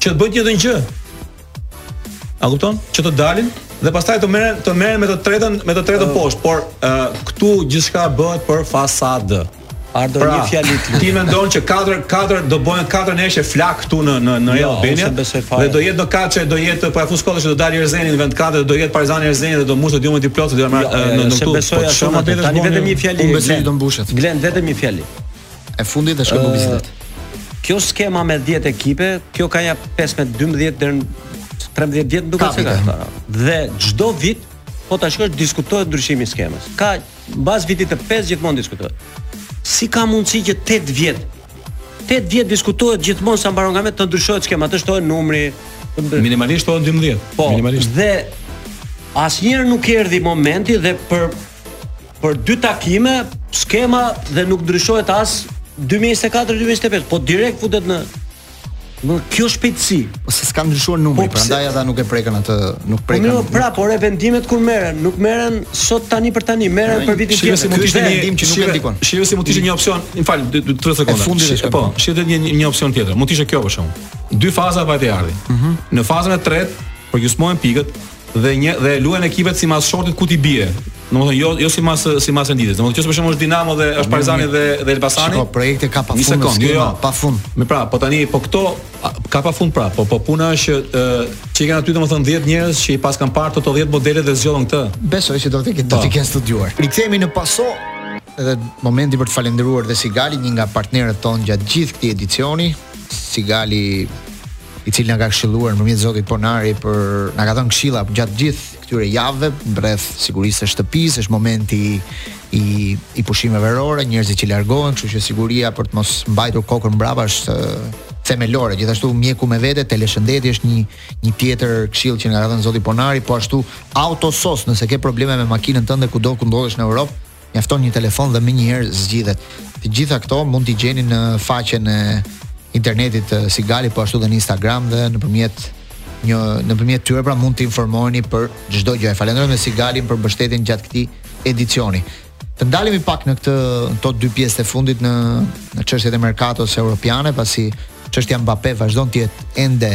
që të bëjë të njëjtën gjë. A kupton? Që të dalin dhe pastaj të merren të merren me të tretën me të tretën oh. poshtë, por uh, këtu gjithçka bëhet për fasadë.
Ardhur
pra,
një fjalë
ti. Ti mendon që katër katër do bëhen katër ndeshje flak këtu në në në
jo,
Albania. Dhe do jetë në kaçë, do jetë po ia fus kot që do dalë Erzeni në vend katër, do jetë Partizani Erzeni dhe do mbushet stadiumi plot do marr
jo,
në në këtu.
Besoj
po,
ashtu. Tani vetëm
një
fjalë.
Unë besoj do mbushet.
Glen vetëm një fjalë.
E fundit dhe shkojmë në bisedat.
Kjo skema me 10 ekipe, kjo ka ja 15 12 deri në 13 vjet duke se ka. Dhe çdo vit po ta shikosh diskutohet ndryshimi i skemës. Ka mbas vitit të 5 gjithmonë diskutohet. Si ka mundësi që 8 vjet 8 vjet diskutohet gjithmonë sa mbaron nga me të ndryshohet skema, të shtohet numri.
Minimalisht po 12.
Po,
minimalisht.
Dhe asnjëherë nuk erdhi momenti dhe për për dy takime skema dhe nuk ndryshohet as 2024-2025, po direkt futet në Më kjo shpejtësi,
ose s'ka ndryshuar numri,
po,
prandaj ata nuk e prekën atë, nuk
po,
prekën.
Po më prapë, por vendimet kur merren, nuk merren sot tani për tani, merren për vitin
tjetër. Shikoj
se
mund të ishte një
vendim që nuk e ndikon.
Shikoj se mund të ishte një opsion, më fal, 30 sekonda. Po, shikoj një një opsion tjetër. Mund të ishte kjo për shkakun. Dy faza vajte ardhi.
Mhm.
Në fazën e tretë, përgjysmohen pikët, dhe një dhe luajnë ekipet sipas shortit ku ti bie. Domethënë jo jo sipas sipas renditjes. Domethënë që për shembull është Dinamo dhe është Partizani dhe dhe Elbasani.
Shiko, projekte ka pa fund. Një
sekond, jo, jo,
pa fund.
Me pra, po tani po këto ka pa fund pra, po po puna është që që kanë aty domethënë 10 njerëz që i pas kanë parë ato 10 modele dhe zgjodhën këtë.
Besoj se do të ketë
do
të po. kenë studiuar. Rikthehemi në paso edhe momenti për të falënderuar dhe Sigalin, një nga partnerët tonë gjatë gjithë këtij edicioni. Sigali i cili na ka këshilluar nëpërmjet Zotit Ponari për na ka dhënë këshilla gjatë gjithë këtyre javëve rreth sigurisë së shtëpisë, është momenti i i pushimeve verore, njerëzit që largohen, kështu që siguria për të mos mbajtur kokën mbrapa është themelore. Gjithashtu mjeku me vete teleshëndeti është një një tjetër këshillë që na ka dhënë Zoti Ponari, po ashtu autosos, nëse ke probleme me makinën tënde kudo ku ndodhesh në Europë, mjafton një telefon dhe menjëherë zgjidhet. Të gjitha këto mund t'i gjeni në faqen e internetit të Sigali, po ashtu dhe në Instagram dhe nëpërmjet një nëpërmjet tyre pra mund të informoheni për çdo gjë. Falënderojmë Sigalin për mbështetjen gjatë këtij edicioni. Të ndalemi pak në këto dy pjesë të fundit në në çështjet e merkatos europiane, pasi çështja Mbappe vazhdon të jetë ende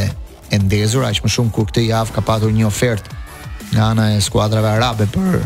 e ndezur, aq më shumë kur këtë javë ka patur një ofertë nga ana e skuadrave arabe për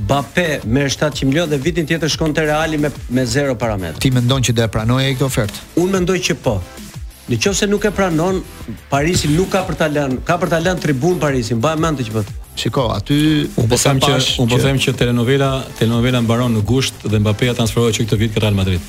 Mbappe merr shtatëqind milionë dhe vitin tjetër shkon te Reali me me zero parametra.
Ti mendon që do e pranojë ai këtë ofertë?
Unë mendoj që po. Në qoftë se nuk e pranon, Parisi nuk ka për ta lënë, ka për ta lënë tribunë Parisi, mbaje mend të që po.
Shiko, aty
unë po them që unë po them që telenovela, telenovela mbaron në gusht dhe Mbappeja transferohet që këtë vit në Real Madrid.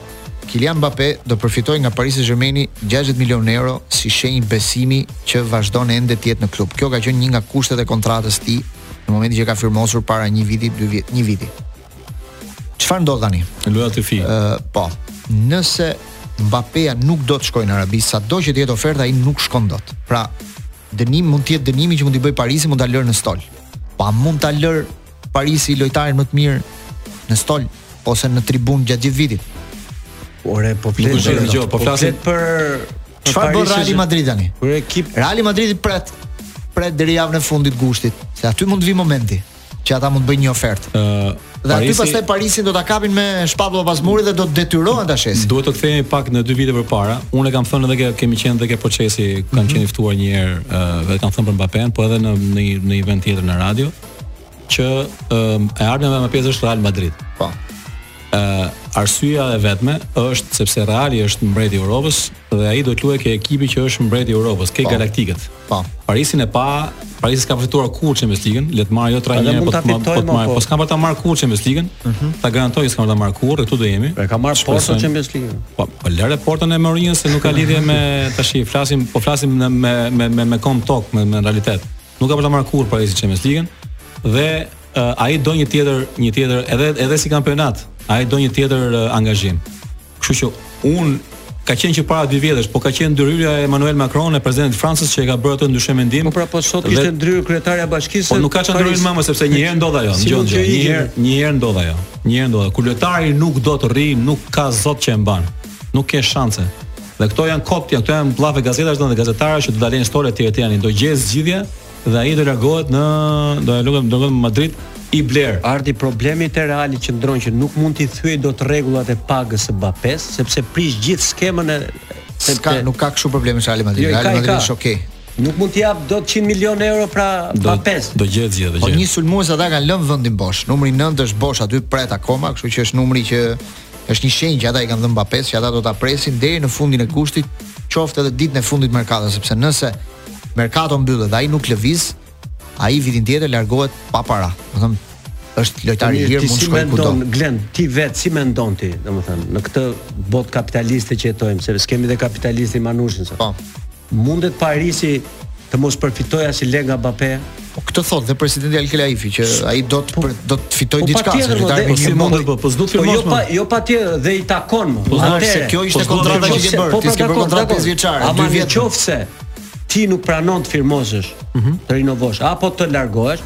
Kylian Mbappe do përfitojë nga Paris Saint-Germaini 60 milionë euro si shenjë besimi që vazhdon ende të jetë në klub. Kjo ka qenë një nga kushtet e kontratës së tij në momentin që ka firmosur para një viti, dy vjet, një viti. Çfarë ndodh tani?
Loja të fi.
Ë, po. Nëse Mbappeja nuk do të shkojë në Arabi, sado që të jetë oferta ai nuk shkon dot. Pra, dënim mund të jetë dënimi që mund t'i bëjë Parisi, mund ta lërë në stol. Po mund ta lërë Parisi lojtarin më të mirë në stol ose në tribunë gjatë gjithë vitit.
Ore, po
flet për
çfarë
gjë, po, po flasim
për
çfarë bën
Real
Madrid tani.
Për ekip
Real Madrid pret pret deri javën e fundit gushtit, se aty mund të vijë momenti që ata mund të bëjnë një ofertë.
Ë uh,
Dhe aty pastaj Parisin do ta kapin me shpatulla pas murit dhe do të detyrohen ta shesin.
Duhet të kthehemi pak në 2 vite përpara. Unë e kam thënë edhe kemi qenë edhe ke procesi, kam
mm -hmm.
qenë i ftuar një herë uh, dhe kam thënë për Mbappé, po edhe në në një event tjetër në radio. që um, e ardhja me Mbappé është Real Madrid.
Po.
Ë uh, arsyeja e vetme është sepse Reali është mbreti i Europës dhe ai do të luajë ke ekipi që është mbreti i Europës, te,
po.
Galaktikët.
Po.
Parisin e pa, Parisi s'ka fituar kurrë Champions League-n, le të marrë jo
tra
një po të marrë, po të marrë,
po
s'ka për ta marrë kurrë Champions League-n. Mm -hmm. Ta garantoj s'ka për ta marrë kurrë, këtu do jemi.
E ka marrë Porto Champions League-n.
Po, po lëre Porton e Mourinho se nuk ka lidhje më, tash flasim, po flasim me me me me këmbë në tokë, me, me realitet. Nuk ka për ta marrë kurrë Parisi Champions League-n dhe uh, ai do një tjetër, një tjetër edhe edhe si kampionat. Ai do një tjetër uh, angazhim. Kështu që un ka qenë që para dy vjetësh, po ka qenë ndërhyrja e Emmanuel Macron e presidentit Francës që e ka bërë atë ndryshë mendim.
Po pra po sot kishte ndërhyrë kryetarja e bashkisë.
Po nuk ka çfarë ndërhyn më sepse një herë ndodh ajo,
si
një herë, një herë ndodh ajo. Një herë ndodh. Kur lojtari nuk do të rrijë, nuk ka zot që e mban. Nuk ke shanse. Dhe këto janë kopja, këto janë bllafe gazetash dhe gazetarë që do ta lejnë stol e të tjera Do gjejë zgjidhje dhe ai do largohet në do e lugëm do në Madrid i blerë.
Ardi problemi te Reali qëndron që nuk mund t'i thyejë dot rregullat e pagës së Mbappes sepse prish gjithë skemën e
se ka nuk ka kështu probleme Reali Madrid.
Jo, Reali
Madrid është okay.
Nuk mund t'i japë dot 100 milionë euro pra Mbappes.
Do gjejë zgjidhje.
Po një sulmues ata kanë lënë vendin bosh. Numri 9 është bosh aty pret akoma, kështu që është numri që Është një shenjë që ata i kanë dhënë Mbappes që ata do ta presin deri në fundin e gushtit, qoftë edhe ditën e fundit merkato, sepse nëse merkato mbyllet dhe ai nuk lëviz, ai vitin tjetër largohet pa para. Domethënë, është lojtar i lirë, mund
të
shkojë kudo.
Glen, ti vetë si mendon ti, domethënë, në këtë botë kapitaliste që jetojmë, se kemi dhe kapitalistin Manushin sot.
Po.
Mundet Parisi të mos përfitojë asnjë lek nga Mbappe?
Po këtë thotë dhe presidenti Al Khelaifi që ai do të po, do të fitojë
po,
diçka se
fitar
me një
mund po po s'do të firmosë.
Po jo pa jo patjetër dhe i takon më.
Po atëherë kjo ishte kontrata që ke bërë, ti s'ke bërë kontratë 5 vjeçare, 2 vjet.
Nëse ti nuk pranon të firmosësh, mhm. të rinovosh apo të largohesh,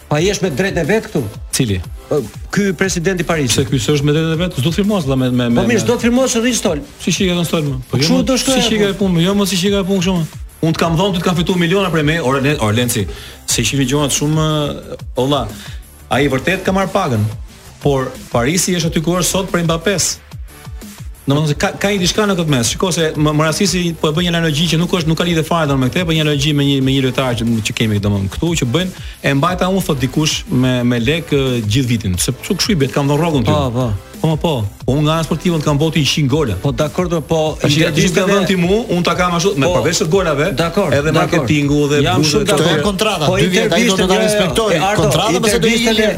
Po është
në drejtë e vet këtu.
Cili?
Ky presidenti i Parisit.
Se ky s'është në drejtë e vet, s'do të firmosë dha me me me.
Po mirë, s'do të firmosë, rri stol.
Si shikë në stol më? Po jo.
Ku
do
shkojë?
Si shikë punë? Jo, mos si shikë punë kështu. Unë të kam dhënë, ti ke fituar miliona prej meje, or Orlenci. Se i shihni gjonat shumë hollë. Ai vërtet ka marrë pagën. Por Parisi është aty ku është sot prej Mbappes. Domethënë ka, ka një diçka në këtë mes. Shiko se më, më rastisi po e bëj një analogji që nuk është nuk ka lidhje fare domun me këtë, po një analogji me një me një lojtar që, që kemi domun këtu që bëjnë e mbajta unë thot dikush me me lek gjithë vitin. Se ç'u, kshu i bëhet, kam dhon rrogun ty.
Po, po.
Po, po. po. Po unë nga ana sportive kam bo 100 gola.
Po dakor, po
tash ja dish të vënë ti mua, unë ta kam ashtu, me
po,
përveç golave,
dakor,
edhe marketingu dhe
bluza
të
tjera. Kontrata,
po,
dy vjet ai do të ta respektojë. Kontrata pse do
ishte lirë?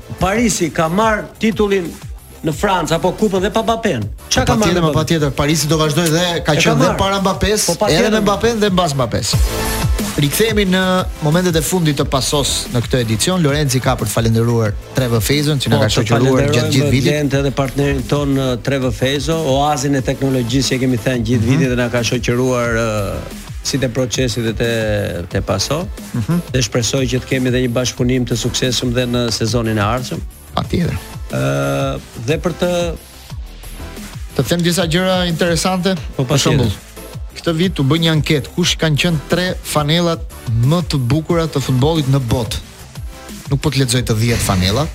Parisi ka marrë titullin në Francë apo kupën dhe pa Mbappé-n. Çka ka marrë?
Patjetër, patjetër, Parisi do vazhdojë dhe ka qenë dhe para Mbappé-s,
po,
edhe me Mbappé-n dhe mbas Mbappé-s. Rikthehemi në momentet e fundit të pasos në këtë edicion. Lorenzi ka për të falendëruar Trevor Fezon që na
po,
ka shoqëruar gjatë gjithë vitit.
Falendëruar edhe partnerin tonë uh, Trevor Fezo, oazën e teknologjisë që kemi thënë gjithë mhm. vitin dhe na ka shoqëruar uh, si te procesi dhe te te paso. Mhm. Dhe shpresoj që të kemi edhe një bashkëpunim të suksesshëm dhe në sezonin e ardhshëm.
Patjetër.
Ëh, dhe për të
të them disa gjëra interesante,
po,
për shembull, këtë vit u bë një anketë kush kanë qenë tre fanellat më të bukura të futbollit në botë. Nuk po të lexoj të 10 fanellat,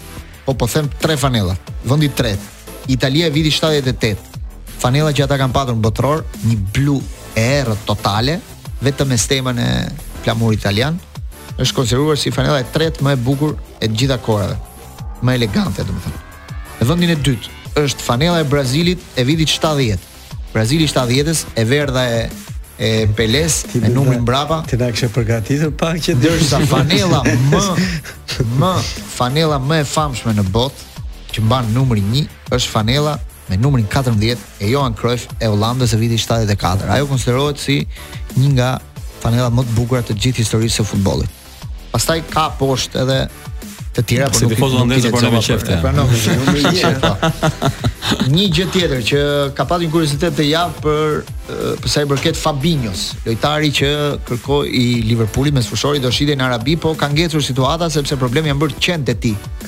po po them tre fanellat. Vendi i tretë, Italia e vitit 78. Fanella që ata kanë patur në botëror, një blu e errët totale, vetëm me stemën e flamurit italian, është konsideruar si fanella e tretë më e bukur e të gjitha kohërave. Më elegante, domethënë. Në vendin e dytë është fanella e Brazilit e vitit 70. Brazili i 70-s, e verdha e e Pelesë me numrin mbrapa.
Ti na kishe përgatitur pak që
ndërsa fanella më më fanella më e famshme në botë që mban numrin 1 është fanella me numrin 14 e Johan Cruyff e Holandës e vitit 74. Ajo konsiderohet si një nga fanellat më të bukura të gjithë historisë së futbollit. Pastaj ka poshtë edhe të tjera, por nuk i
thonë ndonjë
gjë
për qejf.
Pranon më shumë. Një gjë tjetër që ka pasur një kuriozitet këtë javë për për sa i përket Fabinhos, lojtari që kërkoi i Liverpoolit mesfushori do shitej në Arabi, po ka ngecur situata sepse problemi janë bërë qentë e tij.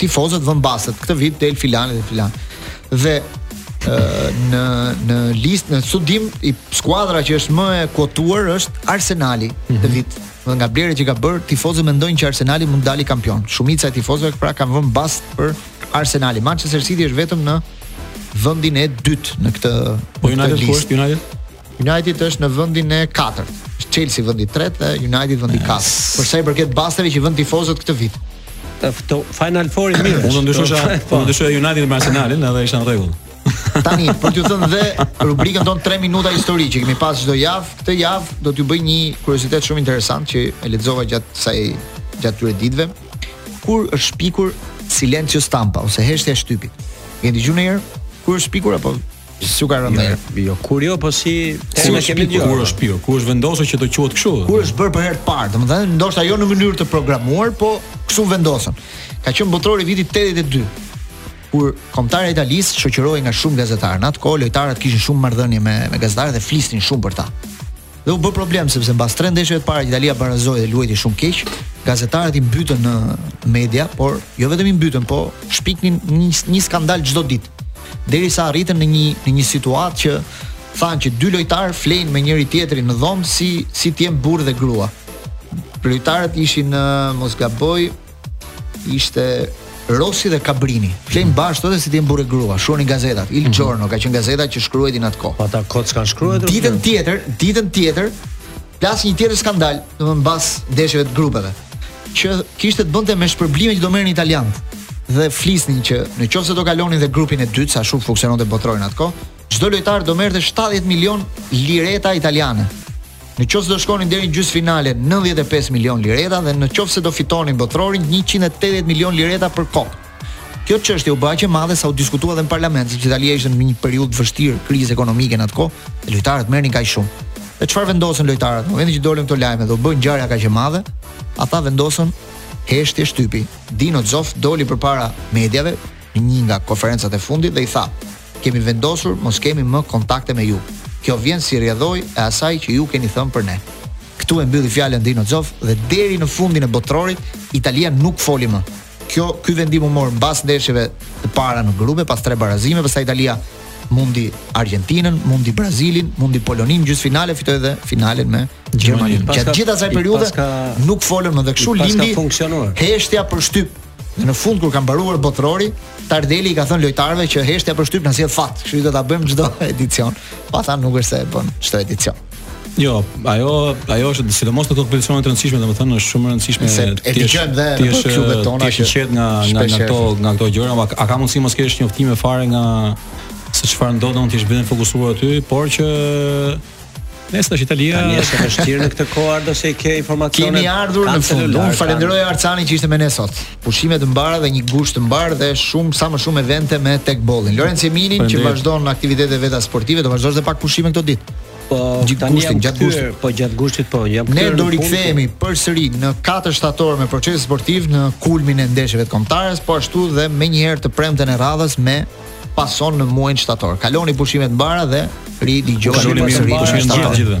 tifozët vënë bastet. Këtë vit del filani dhe filan. Dhe ë në në listë në studim i skuadra që është më e kuotuar është Arsenali mm -hmm. këtë vit. Dhe nga blerjet që ka bërë, tifozët mendojnë që Arsenali mund të dalë kampion. Shumica e tifozëve pra kanë vënë bast për Arsenalin. Manchester City është vetëm në vendin e dytë në këtë
po United ku është United?
United është në vendin e katërt. Është Chelsea vendi i tretë dhe United vendi i katërt. Për sa i përket basteve që vënë tifozët këtë vit.
Fto Final Four i mirë.
Unë ndyshoja,
po.
unë ndyshoja United me Arsenalin, edhe isha në rregull.
Tani, për t'ju thënë dhe rubrikën tonë 3 minuta histori që kemi pasë çdo javë, këtë javë do t'ju bëj një kuriozitet shumë interesant që e lexova gjatë kësaj gjatë këtyre ditëve. Kur është shpikur Silenzio Stampa ose heshtja e shtypit. Keni dëgjuar ndonjëherë? Kur është shpikur apo S'u ka rënë. Jo,
jo, kur jo, po si Kur
ne
kemi dëgjuar.
Kur është shpikur, kur është vendosur që të quhet kështu.
Kur është bërë për herë të parë, domethënë, ndoshta jo në mënyrë të programuar, po kështu vendosën. Ka qenë botërori i vitit 82 kur kombëtarja e Italisë shoqërohej nga shumë gazetarë. Në atë kohë lojtarët kishin shumë marrëdhënie me me gazetarët dhe flisnin shumë për ta. Dhe u bë problem sepse mbas tre ndeshjeve të para që Italia barazoi dhe luajti shumë keq, gazetarët i mbytën në media, por jo vetëm i mbytën, po shpiknin një, një skandal çdo ditë. Derisa arritën në një në një situatë që thanë që dy lojtarë flejnë me njëri tjetrin në dhomë si të jenë burrë dhe grua. Lojtarët ishin në mos gaboj, Ishte Rossi dhe Cabrini. Flejnë mm. bashkë edhe si të jenë burrë e grua. Shkruanin gazetat. Il mm. Giorno ka qenë gazeta që shkruajti në atë kohë.
Ata kot kanë shkruar.
Ditën tjetër, ditën tjetër, plas një tjetër skandal, domethënë mbas ndeshjeve të grupeve, që kishte të bënte me shpërblimin që do merrin italianët dhe flisnin që në qoftë se do kalonin dhe grupin e dytë, se ashtu funksiononte botërori atë kohë, çdo lojtar do merrte 70 milion lireta italiane. Në qoftë se do shkonin deri në gjysmëfinale 95 milion lireta dhe në qoftë se do fitonin botërorin 180 milion lireta për kokë. Kjo çështje u bë aq e madhe sa u diskutua edhe në parlament, sepse Italia ishte në një periudhë të vështirë krizë ekonomike në atë kohë, dhe lojtarët merrnin kaq shumë. Dhe çfarë vendosën lojtarët? Në momentin që dolën këto lajme dhe u bë ngjarja kaq e madhe, ata vendosën heshtje shtypi. Dino Zoff doli përpara mediave në një nga konferencat e fundit dhe i tha: Kemi vendosur mos kemi më kontakte me ju. Kjo vjen si rrjedhojë e asaj që ju keni thënë për ne. Këtu e mbylli fjalën Dino Zoff dhe deri në fundin e Botërorit, Italia nuk foli më. Kjo ky vendim u mor mbas ndeshjeve të para në grupe, pas tre barazime, pastaj Italia mundi Argjentinën, mundi Brazilin, mundi Poloninë në gjysmëfinale, fitoi edhe finalen me Gjermaninë. Gjatë gjithë asaj periudhe nuk folën më dhe kështu lindi heshtja për shtyp. Në fund kur ka mbaruar Botërori, Tardelli i ka thënë lojtarëve që heshtja për shtyp na sjell fat, kështu që do ta bëjmë çdo edicion. Pak a shumë nuk është se e bën çdo edicion.
Jo, ajo ajo është sidomos në kompeticione të rëndësishme, domethënë është shumë e rëndësishme
se e dëgjojmë dhe në klubet tona që
është nga nga nga
ato
nga ato gjëra, a, a ka mundësi mos kesh njoftime fare nga se çfarë ndodh, do mund të jesh vetëm fokusuar aty, por që Nëse s'është Italia
tani është e vështirë në këtë kohë Ardi se ke informacione.
Kemi ardhur në fund. Unë falenderoj Artanin që ishte me ne sot. Pushime të mbara dhe një gusht të mbarë dhe shumë sa më shumë evente me teqbollin. Lorenc Eminin që vazhdon aktivitetet e veta sportive, do vazhdosh edhe pak pushime këto ditë.
Po
gjatë gushtit, gjatë gushtit,
po gjatë gushtit po jam.
Ne do rikthehemi përsëri në 4 shtator me Procesi Sportiv në kulmin e ndeshjeve të kombëtares, po ashtu dhe menjëherë të premten e radhës me pason në muajin shtator. Kaloni pushime të mbara dhe
ridëgjohemi
përsëri në shtator.